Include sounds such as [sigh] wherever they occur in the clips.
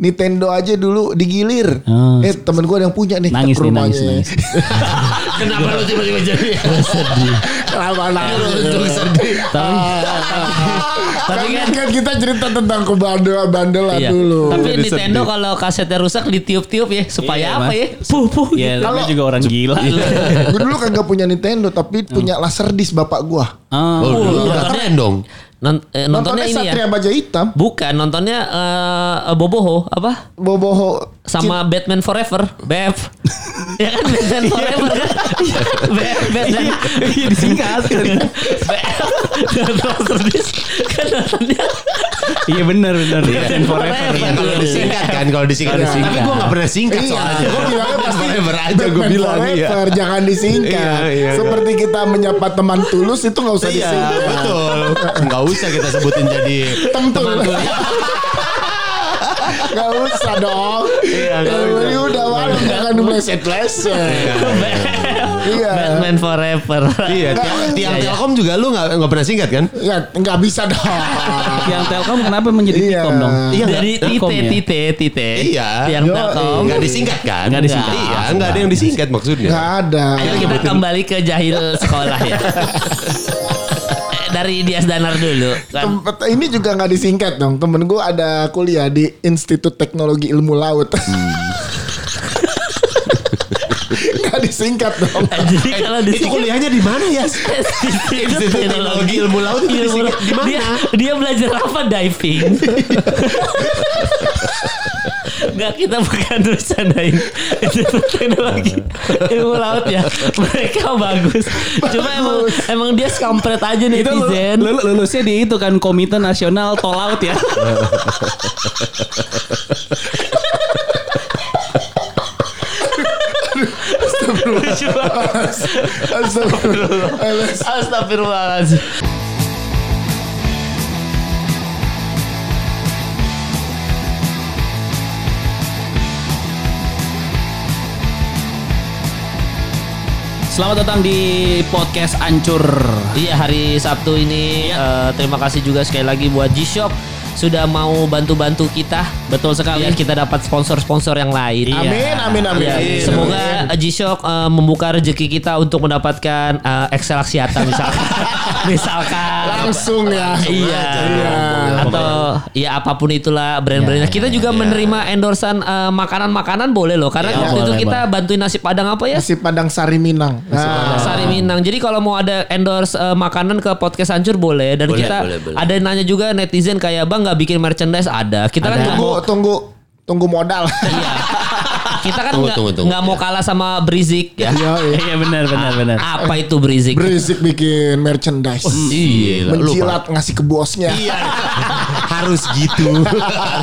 Nintendo aja dulu digilir. Oh. Eh temen gue ada yang punya nih. Nangis nih, rumahnya. nangis, nangis. [laughs] Kenapa lu tiba-tiba jadi Kenapa nangis? Untung sedih. Tapi [laughs] Tapi kan, kan kita cerita tentang kebandel-bandelan Iya. dulu. Tapi Jadi Nintendo sedih. kalau kasetnya rusak ditiup-tiup ya supaya Iya, apa ya? Puh puh. ya gitu. namanya juga orang gila. gue dulu kagak punya Nintendo tapi punya laser disc bapak gua. Ah, Oh, nontonnya- keren dong. Non- eh, nontonnya ini ya. Satria Baja Hitam. Bukan nontonnya eh, Boboho apa? Boboho Sama Batman Forever, BF. ya kan Batman Forever kan? Iya, BF, Batman. Iya disingkat. BF. Terus kan Iya benar benar. Batman Forever. Iya kalau disingkat kan, kalau disingkat. Iya. Tapi gue gak pernah singkat Iya, soalnya. gue bilangnya pasti Forever aja gue Batman bilang iya. Forever, jangan disingkat. Iya, iya, Seperti kita menyapa teman tulus itu nggak usah Iya disingkat. betul. Gak usah kita sebutin jadi teman tuh. [laughs] Gak usah dong. Iya, Ya, usah. udah malam jangan meleset-leset. Iya. Batman Forever. Iya, tiang, tiang Iya, iya. Telkom juga lu gak, gak pernah singkat kan? Ya nggak bisa dong. Yang Telkom kenapa menjadi Iya. Telkom dong? Iya, Dari Tite, ya? Tite, Tite. Iya. Yang Yo, Telkom. Gak disingkat kan? Nggak disingkat. Iya, gak ada yang disingkat maksudnya. Nggak ada. Ayo kita kembali ke jahil sekolah ya. [laughs] Eh, Dari Dias Danar dulu kan. Tempat ini juga nggak disingkat dong. Temen gue ada kuliah di Institut Teknologi Ilmu Laut. [laughs] Nggak disingkat dong. Jadi kalau di Itu kuliahnya di mana ya? Institut Teknologi Ilmu Laut itu Ilmu disingkat di mana? Dia, dia belajar apa diving? [laughs] Enggak kita bukan bercandain itu teknologi [laughs] ilmu laut ya. Mereka bagus. Cuma emang emang dia skampret aja Itu lu- netizen. lu- lulusnya di itu kan Komite Nasional Tol Laut ya. Lucu banget. Astagfirullah. Astagfirullahaladzim Selamat datang di podcast Ancur. Iya hari Sabtu ini eh, terima kasih juga sekali lagi buat G-Shop sudah mau bantu-bantu kita. Betul sekali. Biar kita dapat sponsor-sponsor yang lain. Iya. Amin, amin, amin. Ya, Amin. semoga G-Shock eh, membuka rezeki kita untuk mendapatkan eh, Excel Aksiata misalkan. [laughs] misalkan. langsung ya. Iya. Iya. Atau ya apa pun itulah brand-brandnya. kita juga menerima endorsan eh, makanan-makanan boleh loh. Karena Iya, waktu itu boleh, kita bantuin nasi padang apa ya? Nasi Padang Sari Minang. Nah, Sari Minang. Jadi kalau mau ada endorse makanan ke podcast hancur boleh. Dan Boleh, kita boleh, boleh. ada yang nanya juga netizen kayak bang nggak bikin merchandise ada. Kita kan nggak tunggu, mau. tunggu, tunggu modal. Iya. Kita kan Tunggu, nggak tunggu, tunggu. nggak mau kalah sama Brizik ya. [laughs] Iya, iya. Iya benar benar benar. Apa itu Brizik? Berisik bikin merchandise. Iya, lu Menjilat ngasih ke bosnya. Iya. [laughs] Harus gitu. [laughs]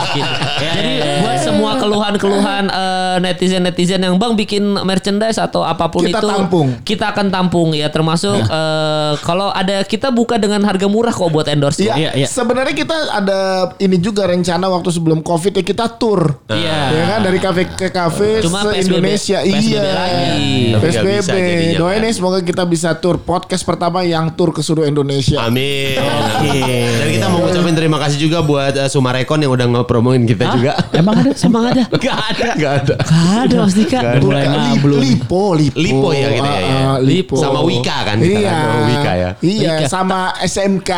Gitu. Jadi buat semua keluhan-keluhan eh, netizen-netizen yang bang bikin merchandise atau apa pun Kita itu tampung. kita akan tampung ya termasuk eh, kalau ada kita buka dengan harga murah kok buat endorse. Iya, Iya, iya. sebenarnya kita ada ini juga rencana waktu sebelum covid ya kita tour. Iya. Ya kan dari kafe ke kafe Cuma se PSBB Indonesia. PSBB iya. lagi. Nggak PSBB. jadinya, Doain ya semoga kita bisa tour podcast pertama yang tour ke seluruh Indonesia. Amin. Dan kita mau ngucapin terima kasih juga buat uh, Sumarekon yang udah ngepromoin kita juga. Emang ada? Emang ada? [laughs] Gak ada. Gak ada. Gak ada Mas Dika. Nggak ada. Mulai ngablung. Lipo, Lipo. Lipo ya gitu ya, ah, Lipo. Sama Wika kan kita Iya. kan, Wika ya. Iya, Wika. sama SMK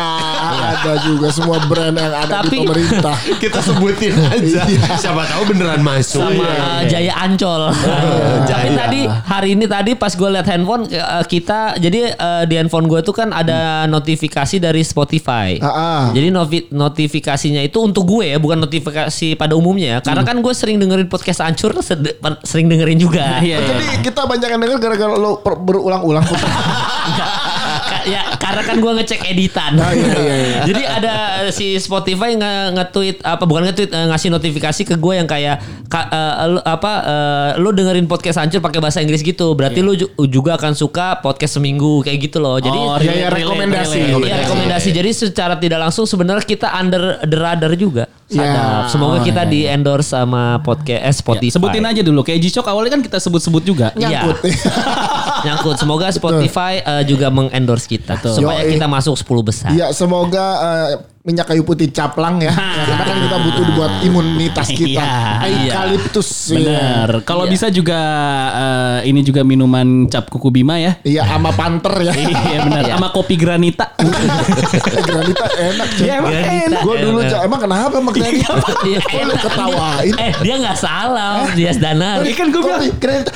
ada juga semua brand yang ada Tapi- di pemerintah. [laughs] Kita sebutin aja. Siapa tahu beneran masuk. sama Iya. uh, Jaya Ancol. Tapi Jaya. tadi hari ini tadi pas gue liat handphone uh, kita jadi uh, di handphone gue tuh kan ada notifikasi dari Spotify. Ah. Jadi novi- notifikasinya itu untuk gue ya, bukan notifikasi pada umumnya. ya. Karena kan gue sering dengerin podcast Ancur, sering dengerin juga. [laughs] Iya. Jadi kita banyak yang denger gara-gara lo berulang-ulang. [laughs] Ya karena kan gue ngecek editan. Oh, iya, iya, iya. [laughs] Jadi ada si Spotify nge- nge-tweet apa bukan nge-tweet eh, ngasih notifikasi ke gue yang kayak ka- eh, lu, apa eh, lu dengerin podcast hancur pakai bahasa Inggris gitu. Berarti lu ju- juga akan suka podcast seminggu kayak gitu loh. Jadi Oh, Iya, iya, relate, rekomendasi. Iya rekomendasi. Jadi secara tidak langsung sebenarnya kita under the radar juga. Ya. Sadap. Semoga Oh, kita iya, di endorse sama podcast eh, Spotify. Sebutin aja dulu. Kayak G-Shock awalnya kan kita sebut-sebut juga. Iya. Nyangkut. [laughs] Nyangkut. Semoga Spotify eh, juga mengendorse kita supaya Yoi. kita masuk 10 besar. Iya, semoga eh, minyak kayu putih caplang ya. [laughs] Ya, Karena kan kita butuh buat imunitas [laughs] kita. Iya, Eukaliptus. ya. Bener. Kalau Iya. bisa juga eh, ini juga minuman cap kuku bima ya. Iya sama panter ya. [laughs] iya benar. Sama kopi granita. Granita enak cuy. Iya, emang Granita enak. Gue dulu enak. Cak, emang kenapa emang granita? Iya, enak. ketawain? Eh dia nggak salah Dias Danar. Iya kan gue bilang. Granita.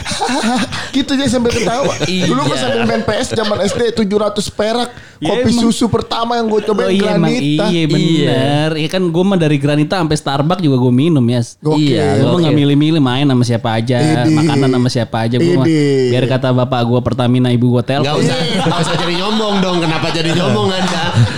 Gitu dia sambil ketawa. [laughs] Iya. Dulu kan sambil main PS zaman SD 700 perak. Ya, Kopi emang. susu pertama yang gue Oh cobain iya emang granita. iya bener. Iya kan gue mah dari granita sampai Starbucks juga gue minum ya. Gokil. Iya, Gue mah nggak Oke. milih-milih main sama siapa aja, Idi. makanan sama siapa aja gue mah. Biar kata bapak gue Pertamina ibu gue Gak telpon. usah, gak usah jadi nyombong dong. Kenapa jadi nyombong anda?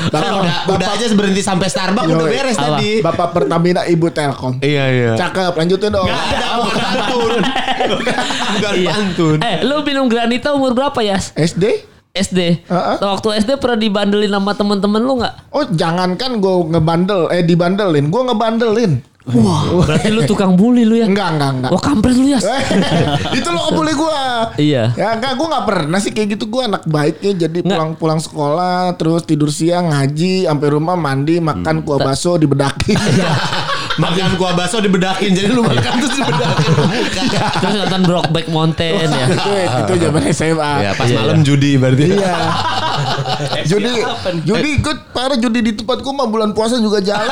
Bapak- udah, udah Bapak- aja berhenti sampai Starbucks udah beres Apa? tadi. Bapak Pertamina Ibu Telkom. Iya iya. Cakep, lanjutin dong. Ada bukan pantun. [laughs] Bukan Iya. pantun. Eh lu minum granita umur berapa ya? SD? SD. Heeh. Waktu SD pernah dibandelin sama temen-temen lu nggak? Oh jangankan gue ngebandel, eh dibandelin, gue ngebandelin. Wah, berarti lu tukang bully lu ya? Enggak, enggak, enggak. Wah kampret lu ya? [laughs] itu lo boleh gue. Iya. Ya enggak, gue nggak pernah sih kayak gitu. Gue anak baiknya jadi pulang-pulang sekolah, terus tidur siang, ngaji, sampai rumah mandi, makan kuah bakso dibedakin. [laughs] Makan kuah bakso dibedakin. Jadi lu makan terus dibedakin. Bukan. [laughs] Terus nonton Brokeback Mountain ya. itu itu zaman SMA. Ya pas malam judi berarti. Iya. [laughs] judi, nih? judi ikut parah judi di tempat gue mah bulan puasa juga jalan.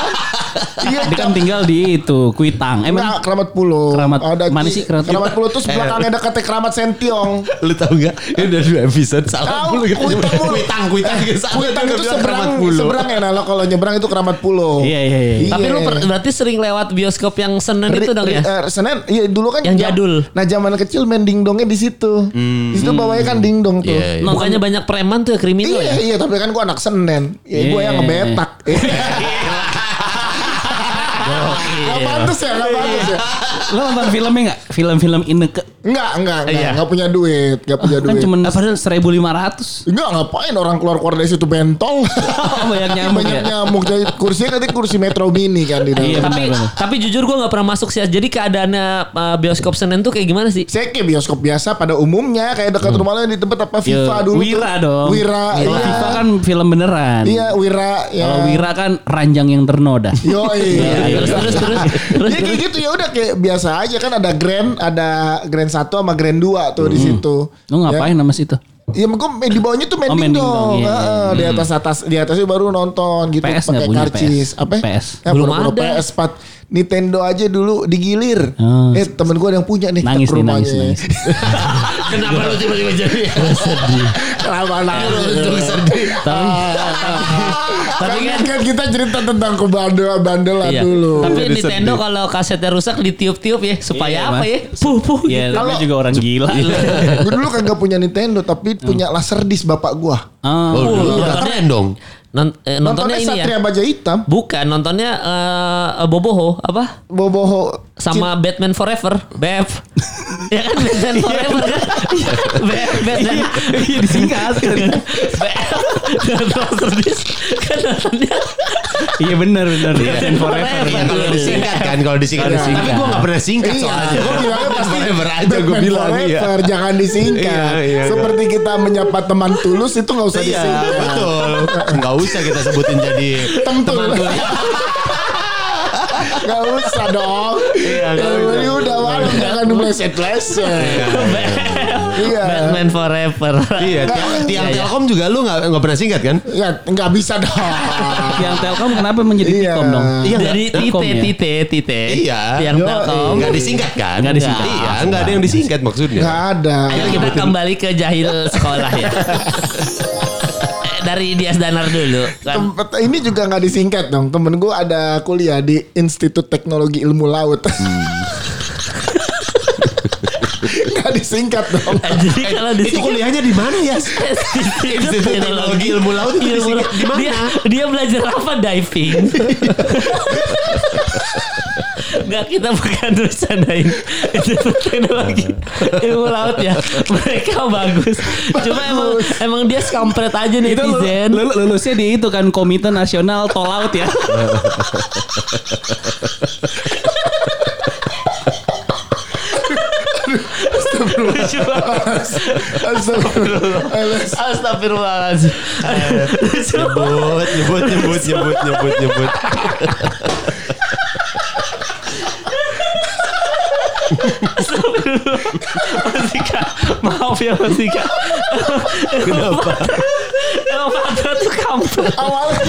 [laughs] iya. Dia kan tinggal di itu Kuitang. Emang Enggak, Keramat Pulau. Keramat- mana Ki- sih Keramat Pulau? Pulau terus belakangnya dekatnya Keramat Sentiong. Lu tahu gak? Ini udah dua episode salah Tahu, mulu kita kuitang. Kuitang, kuitang. Itu seberang, Keramat Pulau. seberang ya. Nah, kalau nyebrang itu Keramat Pulau. Iya, iya, iya. Tapi lu berarti sering lewat bioskop yang Senen itu dong ri- ya? eh, Senin, iya dulu kan Yang jam- jadul. Nah zaman kecil main dingdongnya di situ. Di situ bawahnya kan dingdong tuh. Iya, iya. Bukannya banyak preman tuh ya kriminal Iya, ya? iya, tapi kan gua anak Senin. Ya, Gue Iya. yang ngebetak. [laughs] Gak pantas ya, gak pantas ya. lo nonton filmnya nggak? Film-film Ineke. Enggak, enggak, enggak. Iya. Enggak punya duit, enggak punya Kan duit. cuma padahal 1500. Enggak, ngapain orang keluar-keluar dari situ bentol. Oh, [laughs] banyak nyamuk Banyak ya. nyamuk. Jadi kursinya nanti kursi Metro Mini kan di dalam. Iya, Tapi tapi jujur gue nggak pernah masuk sih. Jadi keadaannya uh, bioskop Senen tuh kayak gimana sih? Saya kayak bioskop biasa pada umumnya kayak dekat rumah lo yang di tempat apa FIFA Yo, dulu Hmm. Wira tuh. dong. Wira, Kalau iya. FIFA kan film beneran. Iya, Wira ya. Kalau Wira kan ranjang yang ternoda. Yo, iya. Terus terus terus terus. Ya kayak gitu ya udah kayak biasa aja kan ada grand, ada grand 1 sama grand 2 tuh di situ. Lo ngapain sama situ? Iya, gue di bawahnya tuh Oh, mending mending dong. dong, iya, Heeh, Di atas atas di atasnya baru nonton gitu pakai karcis. PS? Apa? PS. Ya, Belum ada. PS 4 Nintendo aja dulu digilir. Oh. Eh temen gue ada yang punya nih Nangis ke nih, rumahnya. nangis, nangis. [laughs] Kenapa lu tiba-tiba jadi [laughs] sedih? Kenapa nangis? Sedih. [laughs] Tapi Tapi kan, kan kita cerita tentang kebandel-bandelan iya. dulu. Tapi Jadi Nintendo kalau kasetnya rusak ditiup-tiup ya supaya Iya, apa Mas. ya? Puh puh. Iya, gitu. namanya juga orang gila. gue dulu kagak punya Nintendo tapi punya laser disc bapak gua. Oh, Oh, nontonnya- keren dong. Non- eh, nontonnya Nontonnya ini ya. Satria Baja Hitam, Bukan, nontonnya eh, Boboho apa? Boboho Sama Batman Forever, BF. [laughs] ya kan Batman Forever kan? [laughs] BF, Batman. Iya disingkat. BF. Dan Master Disc. Kan nontonnya. Iya benar benar. Batman Forever. Iya kalau disingkat kan, kalau disingkat. Tapi gue gak pernah singkat soalnya. Iya, gue bilangnya pasti Forever aja gue Batman bilang iya. Forever, jangan disingkat. Iya, iya, iya. Seperti kita menyapa teman tulus itu nggak usah Iya, disingkat. betul. Gak usah kita sebutin jadi teman kuliah. [laughs] Gak usah dong. Iya, nggak Ya, usah. ya udah malu jangan meleset-leset. Iya. Batman Forever. Iya, tiang, tiang Iya, iya. Telkom juga lu gak, gak pernah singkat kan? Ya nggak bisa dong. Yang Telkom kenapa menjadi Iya. Telkom dong? Iya, Dari Tite? Tite, Tite. Iya. Tiang Telkom. Gak disingkat kan? Nggak disingkat. Iya, gak ada yang disingkat maksudnya. Gak ada. Ayo kita kembali ke jahil sekolah ya. [laughs] Eh, Dari Dias Danar dulu. Kan. Tempat ini juga nggak disingkat dong. Temen gue ada kuliah di Institut Teknologi Ilmu Laut. [laughs] Gak disingkat dong. Eh, Jadi kalau di Itu kuliahnya di mana ya? Institut Teknologi Ilmu Laut itu disingkat di mana? Dia, dia belajar apa diving? [laughs] Enggak kita bukan bercandain Teknologi Ilmu Laut ya Mereka bagus Cuma emang emang dia skampret aja Itu lu- netizen lu- lulusnya di itu kan Komite Nasional Tol Laut ya. Astagfirullahaladzim. Banget. Nyebut, nyebut, nyebut, nyebut, nyebut, Mas Dika, maaf ya Mas Dika. Kenapa? Emang Patra tuh kampret. Awalnya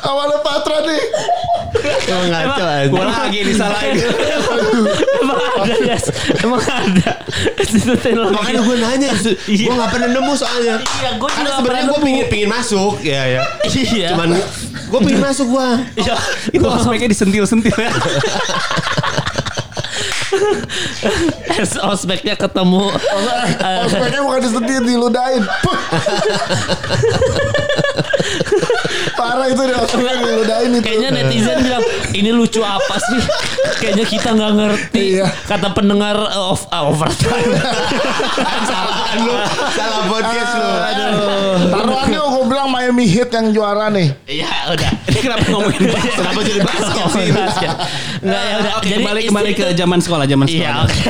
Awalnya Patra nih. Emang ngaco aja. Gua lagi disalahin. Emang ada ya? Emang ada. Makanya gue nanya, gue gak pernah nemu soalnya. Iya, gue Karena juga sebenarnya gue pingin, pingin masuk, ya ya. Iya. Cuman gue pingin masuk gue. Iya. Itu ospeknya disentil-sentil ya. [laughs] Es ospeknya ketemu. Ospeknya bukan disetir, diludahin. Puh. Parah itu deh ospeknya diludahin itu. Kayaknya netizen bilang ini lucu apa sih? Kayaknya kita nggak ngerti. Iya. Kata pendengar uh, of uh, overtime. Salah [laughs] lu, salah podcast lu. Taruhannya Miami Heat yang juara nih. Iya udah. Ini [laughs] kenapa ngomongin basket? Kenapa jadi basket sih? Basket. Nggak ya udah. Oke, Jadi kembali kembali ke zaman sekolah, zaman sekolah. Iya oke.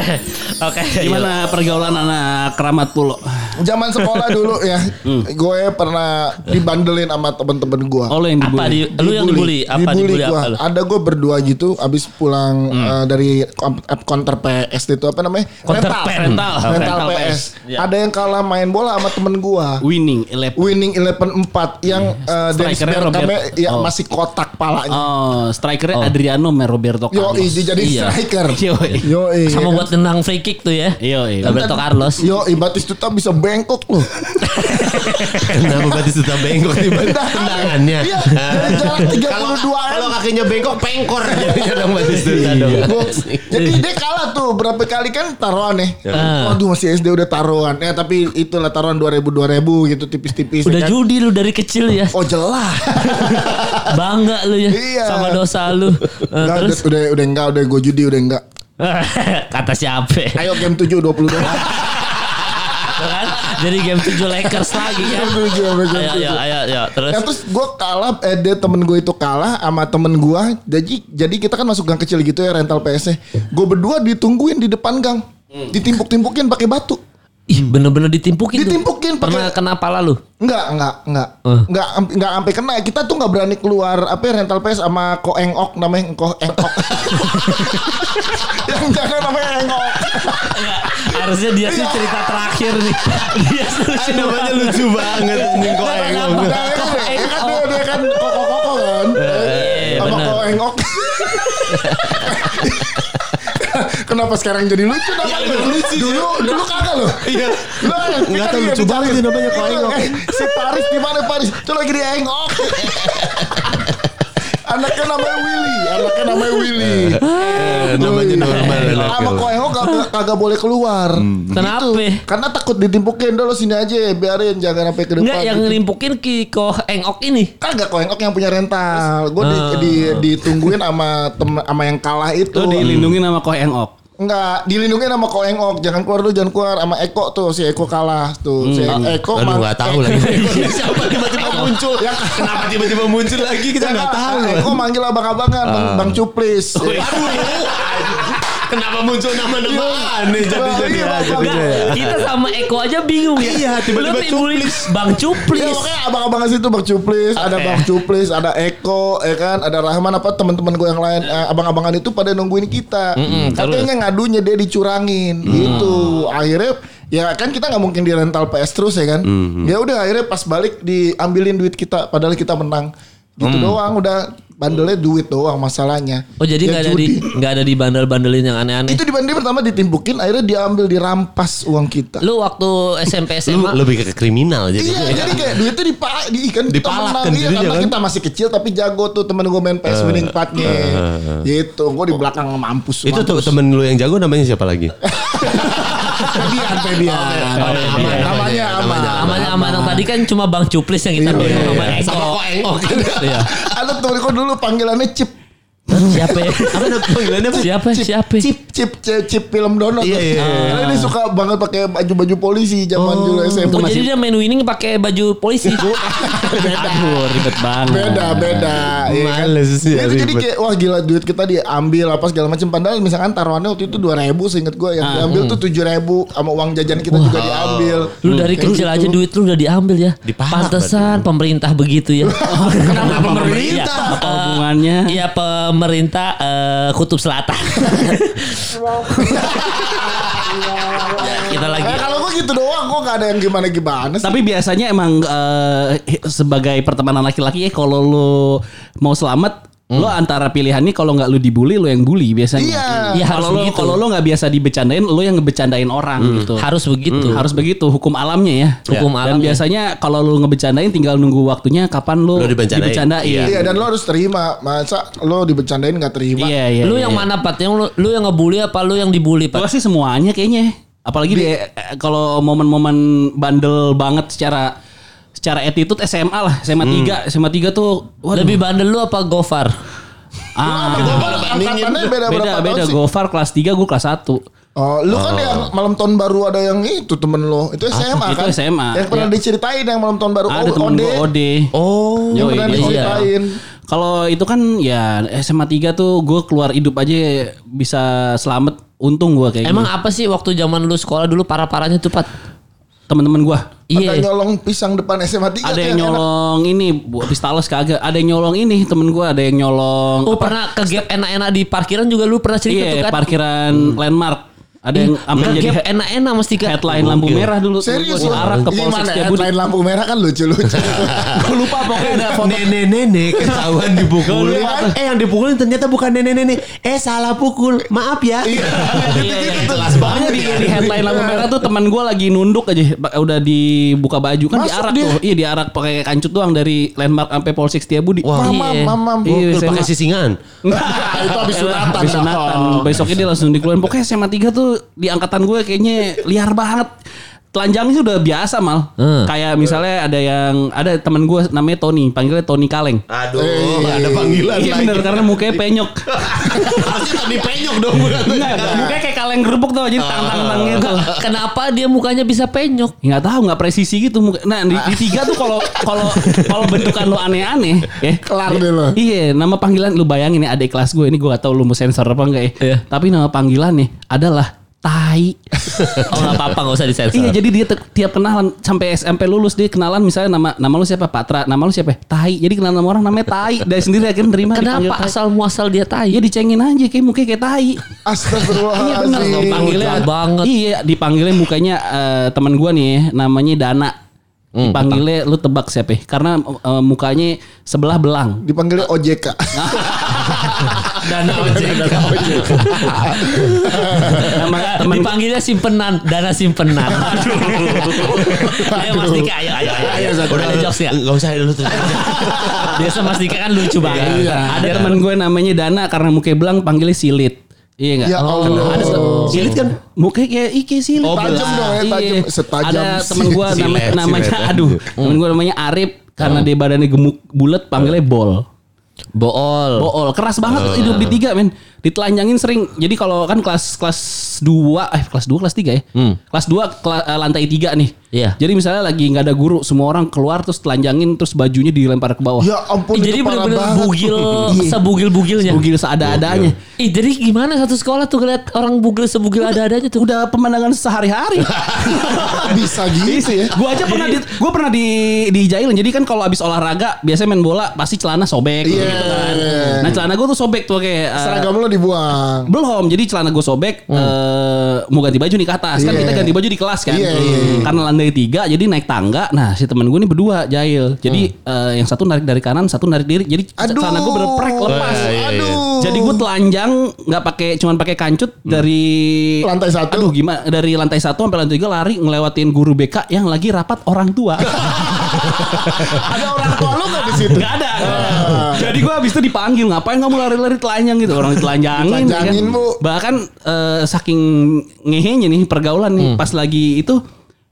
Oke. Gimana pergaulan anak keramat pulo? Zaman sekolah dulu ya, gue pernah dibandelin sama temen-temen gue. Oh, lo yang Apa dibully. di, lu yang dibully? Apa dibully, gua. apa lu? Ada gue berdua gitu abis pulang eh, dari counter PS itu apa namanya? Counter rental. Rental. Rental, Rental PS. PS. Ya. Ada yang kalah main bola sama temen gue. Winning eleven. Winning Eleven 4 yang eh, dari Strikernya Bergame Robert. ya Oh. masih kotak palanya. Oh, strikernya Adriano Roberto Yo, Carlos. jadi Iya. striker. [laughs] Yo, Yo, Sama buat nendang free kick tuh ya. Iya, iya. Roberto Carlos. Yo, Batistuta bisa bengkok loh. Kenapa berarti sudah bengkok di tendangannya? Iya, dari jarak 32 Kalau kakinya bengkok pengkor [laughs] jadinya dong berarti sudah dong. Jadi dia kalah tuh berapa kali kan taruhan nih. Ah. Waduh masih SD udah taruhan. Ya tapi itulah taruhan 2000 2000 gitu tipis-tipis. Udah ya kan? judi lu dari kecil ya. Oh jelas. [laughs] Bangga lu ya Iya. sama dosa lu. Eh, Enggak, terus udah, udah enggak udah gue judi udah enggak. [laughs] kata siapa? Ayo game 7 20 doang. Tuh kan? Jadi game 7 Lakers lagi kan. Game tujuh, sama game Ayo, ayo, tujuh. ayo, ayo. Terus Ya terus gue kalah, eh dia temen gue itu kalah sama temen gue. Jadi jadi kita kan masuk gang kecil gitu ya rental PS-nya. Gue berdua ditungguin di depan gang, ditimpuk-timpukin pakai batu. Ih bener-bener ditimpukin tuh. Ditimpukin pakai- Pernah kena pala lu? Enggak, enggak, enggak. Eh. Enggak enggak sampai kena. Kita tuh enggak berani keluar apa ya, rental PS sama Ko Engok namanya Ko Engok. Yang jangan namanya Engok. Harusnya dia sih cerita terakhir nih. Dia lucu Namanya lucu banget anjing kok Nah, engok. kan dia kan dia, kan koko-koko kan. iya, sama benar. [laughs] [laughs] Kenapa sekarang jadi lucu namanya? lucu dulu dulu kagak loh. Iya. Lu Nggak tahu, kan lucu banget sih namanya Ko Engok. Eh, Si Paris di mana Paris? Itu lagi di Engok. [laughs] Anaknya namanya Willy, anaknya namanya Willy. Eh, Namanya normal Sama. Ko Engok kagak, kagak boleh keluar. Kenapa? Gitu. Karena takut ditimpukin dulu sini aja, biarin jangan sampai ke depan. Enggak yang gitu. nimpukin Kiko Engok ini. Kagak Ko Engok yang punya rental. Gue di, Ah. di, ditungguin sama tem, sama yang kalah itu. Lo dilindungi sama Koh Engok. Enggak, dilindungi sama Ko Engok. Jangan keluar dulu, jangan keluar sama Eko tuh. Si Eko kalah tuh. Si Eko Aduh man- nggak tahu Eko- lagi. [laughs] [laughs] Siapa tiba-tiba muncul? Ya, Kenapa tiba-tiba muncul lagi kita Ya, nggak kan, tahu. Eko manggil abang-abangan, Bang, Bang Cuplis. Aduh. [laughs] Kenapa muncul nama-nama aneh jadi jadi Iya, Bang. jadi Enggak, kita sama Eko aja bingung ya. Iya, tiba-tiba timbulin Bang Ya Cuplis. makanya abang-abangan situ Bang Cuplis, ada. Bang Cuplis, ada Eko, ya kan, ada Rahman apa teman-teman gue yang lain, eh, abang-abangan itu pada nungguin kita. Katanya ngadunya dia dicurangin, gitu. Akhirnya ya kan kita nggak mungkin di rental PS terus ya kan. Ya udah akhirnya pas balik diambilin duit kita, padahal kita menang. Gitu doang, udah bandelnya duit doang masalahnya. Oh jadi Ya, nggak ada di judi. nggak ada di bandel-bandelin yang aneh-aneh. Itu dibanding pertama ditimpukin, akhirnya diambil dirampas uang kita. Lu waktu SMP Lu SMA lebih ke kriminal jadi. Iya, jadi kayak duitnya dipa, di kan kita Dipalak kan iya, karena kan? kita masih kecil tapi jago tuh temen gue main PS winning partnya. gitu, gue di belakang mampus. Itu tuh temen lu yang jago namanya siapa lagi? [laughs] Pedian, pedian. aman, Namanya aman. Namanya aman yang tadi kan cuma Bang Cuplis yang kita Iya, bilang iya, sama iya. Sama kok engok. Iya. Ada temen gue dulu panggilannya Cip. Siapa ya? [laughs] Apa panggilannya apa? Siapa? Siapa? Chip chip chip, chip film donat. Iya, iya, iya. Karena dia suka banget pakai baju-baju polisi zaman dulu SMA. Oh, jadi dia main winning pakai baju polisi. [laughs] Aduh ribet banget. beda beda iya kan? Males sih, Itu jadi ribet. kayak wah gila duit kita diambil apa segala macam padahal misalkan taruhannya waktu itu 2000 seinget gue yang diambil tuh 7000 sama uang jajan kita juga diambil Lu dari kecil gitu. aja duit lu udah diambil ya. Pantesan pemerintah begitu ya. [laughs] Kenapa pemerintah? Iya, Apa hubungannya? Iya pemerintah eh, kutub selatan. Kita lagi Eh, kalau gue gitu doang gue gak ada yang gimana gimana sih Tapi biasanya emang eh, sebagai pertemanan laki-laki ya kalau lu mau selamat Lo antara pilihannya kalau nggak lu dibully, lo yang bully biasanya. Iya. Iya, harus kalau lo begitu. kalau lo nggak biasa dibecandain, lo yang ngebecandain orang gitu. harus begitu. Harus begitu hukum alamnya ya. Hukum Dan alamnya. biasanya kalau lu ngebecandain tinggal nunggu waktunya kapan lu, Lu dibecandain. dibecandain. Iya. Iya dan lo harus terima Masa lo dibecandain gak terima Iya, iya. lu iya, yang iya. mana Pat? Yang lu, lu yang ngebully apa lu yang dibully Gua Pat? sih semuanya kayaknya. Apalagi di, eh, kalau momen-momen bandel banget secara secara attitude SMA lah, SMA 3, SMA 3 tuh waduh, Lebih bandel lu apa Gofar? ah, angkatannya beda, beda beda Gofar kelas 3, gue kelas 1. Oh, lu kan yang malam tahun baru ada yang itu temen lo. Itu SMA itu kan? SMA. Yang pernah Iya. diceritain yang malam tahun baru. Ada Oh, temen Ode. gue Ode. Oh. Yang Yoi, pernah dia- diceritain. Kalau itu kan ya SMA 3 tuh gue keluar hidup aja bisa selamat. Untung gue kayak Emang apa sih waktu zaman lu sekolah dulu parah-parahnya tuh Pat? teman-teman gue. Ada Iya. nyolong pisang depan SMA 3 Ada yang nyolong ini, bu pistalos kagak. Ada yang nyolong ini temen gue. Ada yang nyolong Oh pernah ke gap enak-enak di parkiran juga lu pernah cerita tuh Iya, kan? parkiran landmark. Ada yang sampai Ke jadi gap he- enak-enak mesti kan? headline lampu merah dulu. Serius Gua diarak ke Polsek Gimana Setiabudi. headline lampu merah kan lucu-lucu. [laughs] Gue lupa pokoknya ada foto. Nenek-nenek ketahuan dipukulin. Eh yang dipukulin ternyata bukan nenek-nenek. Eh salah pukul. Maaf ya. Iya, [laughs] iya, jelas banget di, di headline lampu merah tuh teman gue lagi nunduk aja udah dibuka baju kan Masuk diarak dia. tuh iya diarak pakai kancut doang dari landmark sampai polsek Setiabudi Wah. Mamam, Iya. mamam. Iya, pakai sisingan. [laughs] Nah, itu habis sunatan. Habis sunatan. Besoknya dia langsung dikeluarin. Pokoknya SMA 3 tuh di angkatan gue kayaknya liar banget. Telanjangnya sih udah biasa mal. Hmm. Kayak misalnya ada yang ada teman gue namanya Tony, panggilnya Tony Kaleng. Aduh, Eh, ada panggilan Iya bener karena mukanya penyok. Harusnya tadi penyok dong. Enggak, mukanya kayak kaleng gerupuk tuh jadi tang-tang-tang gitu. Kenapa dia mukanya bisa penyok? Nggak tahu nggak presisi gitu muka. Nah di, di tiga tuh kalau kalau kalau bentukan lu aneh-aneh ya Kelar deh lo. Iya, nama panggilan lu bayangin ya adik kelas gue ini gue gak tahu lu mau sensor apa enggak ya. Iya. Tapi nama panggilannya adalah Tai. [laughs] Oh nggak apa-apa nggak usah disensor. iya, jadi dia tiap kenalan sampai SMP lulus dia kenalan misalnya nama nama lu siapa Patra, nama lu siapa? Tai. Jadi kenalan sama orang namanya Tai. Dari sendiri akhirnya nerima dipanggil Kenapa Tai. asal muasal dia tai? Iya dicengin aja kayak mukanya kayak tai. Iya benar, Astagfirullahaladzim. dipanggilnya jahat banget. Iya, dipanggilnya mukanya eh, teman gua nih ya, namanya Dana. Dipanggilnya lu tebak siapa? ya? Karena eh, mukanya sebelah belang. Dipanggilnya OJK. [laughs] Dana ojek. Nama teman Dipanggilnya simpenan, dana simpenan. [laughs] ayo Mas Dika, ayo ayo ayo. ayo. Udah ada jokes ya? Enggak usah dulu tuh. Biasa Mas Dika kan lucu banget. Iya. Ada teman gue namanya Dana karena mukanya belang panggilnya Silit. Iya enggak? Ya Allah. Ada Silit kan? mukanya kayak Ike Silit. Oh, tajam dong ya, tajam. Iya. Setajam Ada temen gue Silet, namanya, silet, namanya aduh, temen gue namanya Arif karena dia badannya gemuk bulat panggilnya Bol. Bool. Bool keras banget hidup di tiga men. Ditelanjangin sering. Jadi kalau kan kelas kelas 2 eh kelas 2 kelas 3 ya. Kelas 2 kela- eh, lantai 3 nih. Iya. Jadi misalnya lagi nggak ada guru, semua orang keluar terus telanjangin terus bajunya dilempar ke bawah. Ya ampun Ih, jadi banget. bugil, sebugil-bugilnya. Bugil seada-adanya. Ih, jadi gimana satu sekolah tuh ngeliat orang bugil sebugil ada-adanya tuh? Udah pemandangan sehari-hari. [laughs] Bisa gitu ya. Gua aja pernah di gua pernah di dijailin. Jadi kan kalau abis olahraga biasanya main bola pasti celana sobek Iya. gitu kan. Nah, celana gua tuh sobek tuh kayak eh, Seragam lo dibuang. belum. Jadi celana gue sobek eh, mau ganti baju nih ke atas. Kan Iya. kita ganti baju di kelas kan. Iya, iya, iya. Karena lantai tiga jadi naik tangga. Nah, si temen gue nih berdua jahil. Jadi eh, yang satu narik dari kanan, satu narik diri. Jadi Aduh. celana gue berprek lepas. Aduh. Jadi gue telanjang nggak pakai cuman pakai kancut dari Lantai satu. Aduh gimana dari lantai satu sampai lantai tiga lari ngelewatin guru BK yang lagi rapat orang tua. [laughs] Ada orang tua lo gak di situ? Gak ada. Jadi gue habis itu dipanggil ngapain kamu lari-lari telanjang gitu orang ditelanjangin. Ditelanjangin, kan. Bu. Bahkan eh, saking ngehenya nih pergaulan nih pas lagi itu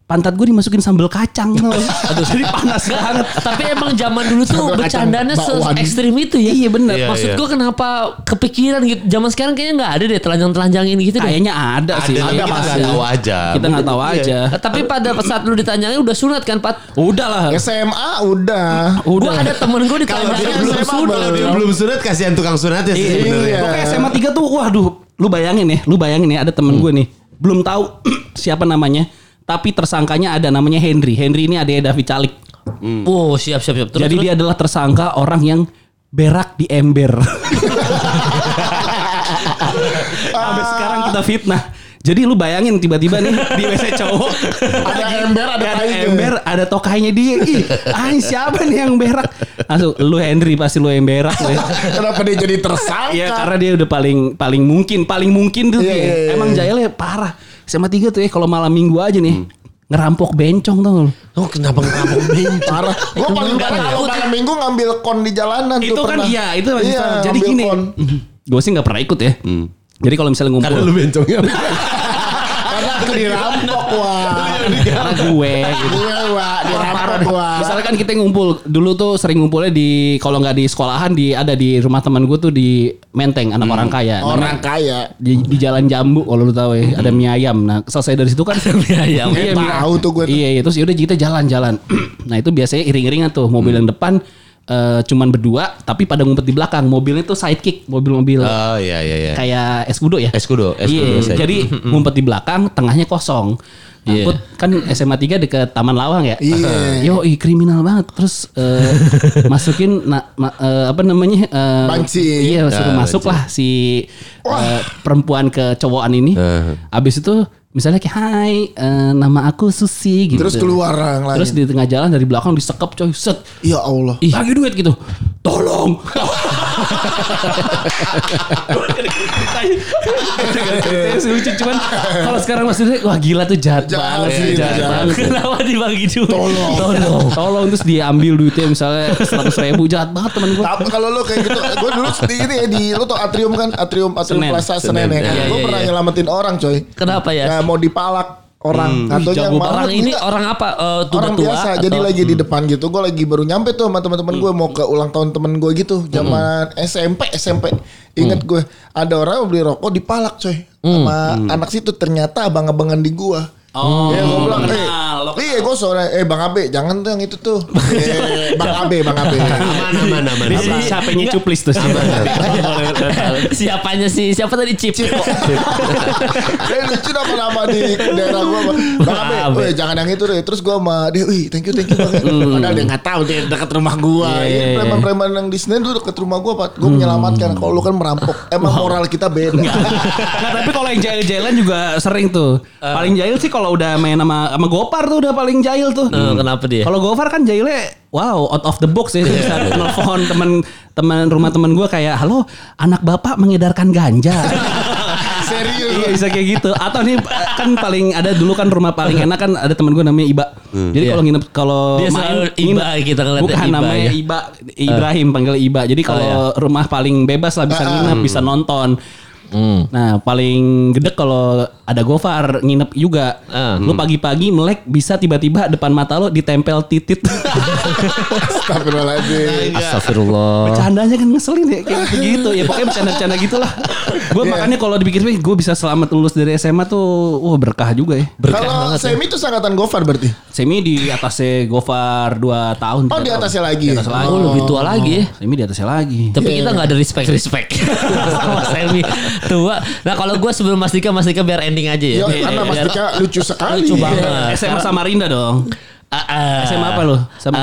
pantat gue dimasukin sambal kacang tuh. [laughs] Aduh, jadi panas banget. Tapi emang zaman dulu tuh Sambal bercandanya se ekstrim itu ya. Iya, bener. Iya, Maksud iya. gue kenapa kepikiran gitu. Zaman sekarang kayaknya nggak ada deh telanjang-telanjangin gitu deh. Kayaknya ada, sih. Ada, kita pasti. nggak tahu aja. Kita nggak tahu Iya. aja. Eh, Tapi pada saat lu ditanyangin udah sunat kan Pat? Udah lah. SMA udah. Gue ada temen gue ditanyangin belum SMA sunat, kalau dia belum. belum sunat kasihan tukang sunatnya sih sebenarnya. Iya. Gue kayak SMA 3 tuh, waduh, lu bayangin ya, lu bayangin ya ada temen gue nih, belum tahu [clears throat] siapa namanya, tapi tersangkanya ada namanya Henry. Henry ini adanya David Calik. Oh siap siap siap. Terus, Jadi terus? dia adalah tersangka orang yang berak di ember. [laughs] Sampai sekarang kita fitnah. Jadi lu bayangin tiba-tiba nih di WC cowok [laughs] Ada ember, ada ada tainya. ember, ada tokainya dia. Ih, ah, siapa nih yang berak? Langsung lu Henry pasti lu yang berak. lu ya. [laughs] Kenapa dia jadi tersangka? Iya karena dia udah paling paling mungkin paling mungkin tuh Iya, dia. iya, iya. Emang Jailnya parah. Sama tiga tuh ya kalau malam minggu aja nih ngerampok bencong tuh. Oh kenapa ngerampok bencong? Parah. [laughs] Gue paling Nggak parah kalau malam minggu ngambil kon di jalanan Itu tuh kan pernah. iya itu masih Iya. Jadi gini. kon. Gue sih nggak pernah ikut ya. Jadi kalau misalnya ngumpul Karena lu bencongnya. [laughs] Karena aku dirampok wah. karena gue gitu. Gue wah dirampok wah. Misalnya kan kita ngumpul dulu tuh sering ngumpulnya di kalau nggak di sekolahan di ada di rumah teman gue tuh di Menteng anak orang kaya. Orang Namanya- kaya. di, di Jalan Jambu kalau lu tahu ya ada mie ayam. Nah selesai dari situ kan mie ayam. [laughs] Eh, tahu tuh gue tuh. Iya, iya terus yaudah kita jalan-jalan. [clears throat] nah itu biasanya iring-iringan tuh mobil yang depan eh, cuman berdua tapi pada ngumpet di belakang. Mobilnya tuh sidekick, mobil-mobil Oh iya iya iya. kayak eskudo ya. Eskudo, eskudo Iya, sidekick. jadi ngumpet di belakang, tengahnya kosong. Nah, Iya. Put, kan SMA 3 deket Taman Lawang ya. Iya. [laughs] Yo, ih, kriminal banget. Terus eh, masukin na- ma- eh, apa namanya? eh, Banci. Iya, suruh Ah, masuk lah si eh, perempuan ke cowokan ini. Ah. Abis itu misalnya kayak hai eh, nama aku Susi gitu. Terus keluar orang lain. Terus di tengah jalan dari belakang disekap coy. Set. Ya Allah. Ih, bagi duit gitu. Tolong. [laughs] Lucu cuman kalau sekarang maksudnya wah gila tuh jahat banget sih, jahat banget. Kenapa dibagi duit? Tolong. Tolong, tolong terus diambil duitnya misalnya seratus ribu jahat banget teman gue. Tapi kalau lu kayak gitu, gue dulu di ini ya di lu tau atrium kan, atrium atrium Senen. Plaza Senen ya kan. Iya, gue iya, pernah iya. nyelamatin orang coy. Kenapa ya? Ya mau dipalak orang katanya jago yang Orang ini orang apa? Eh, tuh orang tua biasa atau- jadi lagi di depan gitu. Gue lagi baru nyampe tuh sama teman-teman gue mau ke ulang tahun temen gue gitu. Zaman SMP SMP inget gue ada orang beli rokok dipalak coy. Sama anak situ. Ternyata abang-abangan di gua Oh, Iya gue bilang, eh, iya gue sore, eh bang Abe, jangan tuh yang itu tuh, eh, [laughs] bang Abe, bang Abe. Aman aman aman. Di aman. sini siapanya cuplis tuh. [laughs] Siapanya sih? Siapa tadi Cip? [laughs] Eh lucu nama-nama di daerah gue Bang Abe, Abe. weh jangan yang itu deh Terus gue sama dia, wih thank you thank you bang Padahal dia gak tahu dia dekat rumah gue Iya, iya, iya. preman-preman yang di Senen tuh dekat rumah gue Pak Gue menyelamatkan, kalau lu kan merampok Emang moral kita beda Nah, tapi kalau yang jahil-jahilan juga sering tuh. Eh. Paling jahil sih kalau udah main sama sama Gopar tuh udah paling jahil tuh. Eh, kenapa dia? Kalau Gofar kan jahilnya wow out of the box ya. Dia bisa Iya. telepon teman teman rumah teman gue kayak halo anak bapak mengedarkan ganja. [laughs] Serius iya bisa kayak gitu. Atau nih kan paling ada dulu kan rumah paling enak kan ada teman gue namanya Iba. Jadi Iya. kalau nginep kalau Dia main selalu Iba, kita ngeliatnya bukan Iba namanya ya. Iba Ibrahim panggil Iba. Jadi kalau rumah paling bebas lah bisa nginep bisa nonton. Nah paling gede kalau ada Gofar nginep juga. Ah. Lu pagi-pagi melek bisa tiba-tiba depan mata lo ditempel titit. [laughs] Astagfirullahaladzim Astagfirullah. Bercandanya kan ngeselin ya kayak gitu ya pokoknya bercanda-bercanda gitulah. Gue Iya. makanya kalau dipikir-pikir gue bisa selamat lulus dari SMA tuh wah berkah juga ya. Kalau Semi itu sangkatan Gofar berarti? Semi di atasnya Gofar 2 tahun. Oh di tahun. atasnya lagi Di atas lagi. Oh, lebih tua lagi ya. Semi di atasnya lagi. Tapi kita nggak ada respect respect [laughs] sama Semi tua. Nah kalau gue sebelum Mas Dika, Mas Dika biar ending aja ya. Yo, karena Mas Biar- Dika lucu sekali Lucu banget. SMA Samarinda dong. Ah, ah. SMA apa lu? Sama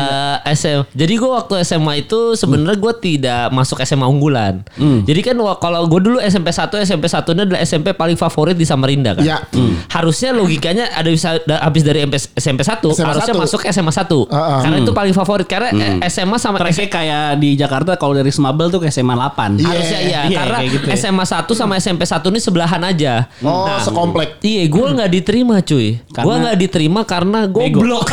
Eh, SM. Jadi gue waktu SMA itu sebenarnya gue tidak masuk SMA unggulan. Jadi kan kalau gue dulu SMP 1, SMP 1 ini adalah SMP paling favorit di Samarinda kan. Iya. Harusnya logikanya ada bisa da- habis dari MP, SMP 1 SMA harusnya 1. masuk SMA 1. Ah, ah. Karena itu paling favorit karena eh, SMA sama Tracknya kayak di Jakarta kalau dari Smabel tuh ke SMA 8. Iya. harusnya iya Iya, karena gitu ya. SMA 1 sama SMP 1 ini sebelahan aja. Oh sekomplek Iya, gue nggak diterima cuy. Gue nggak diterima karena Bego. goblok.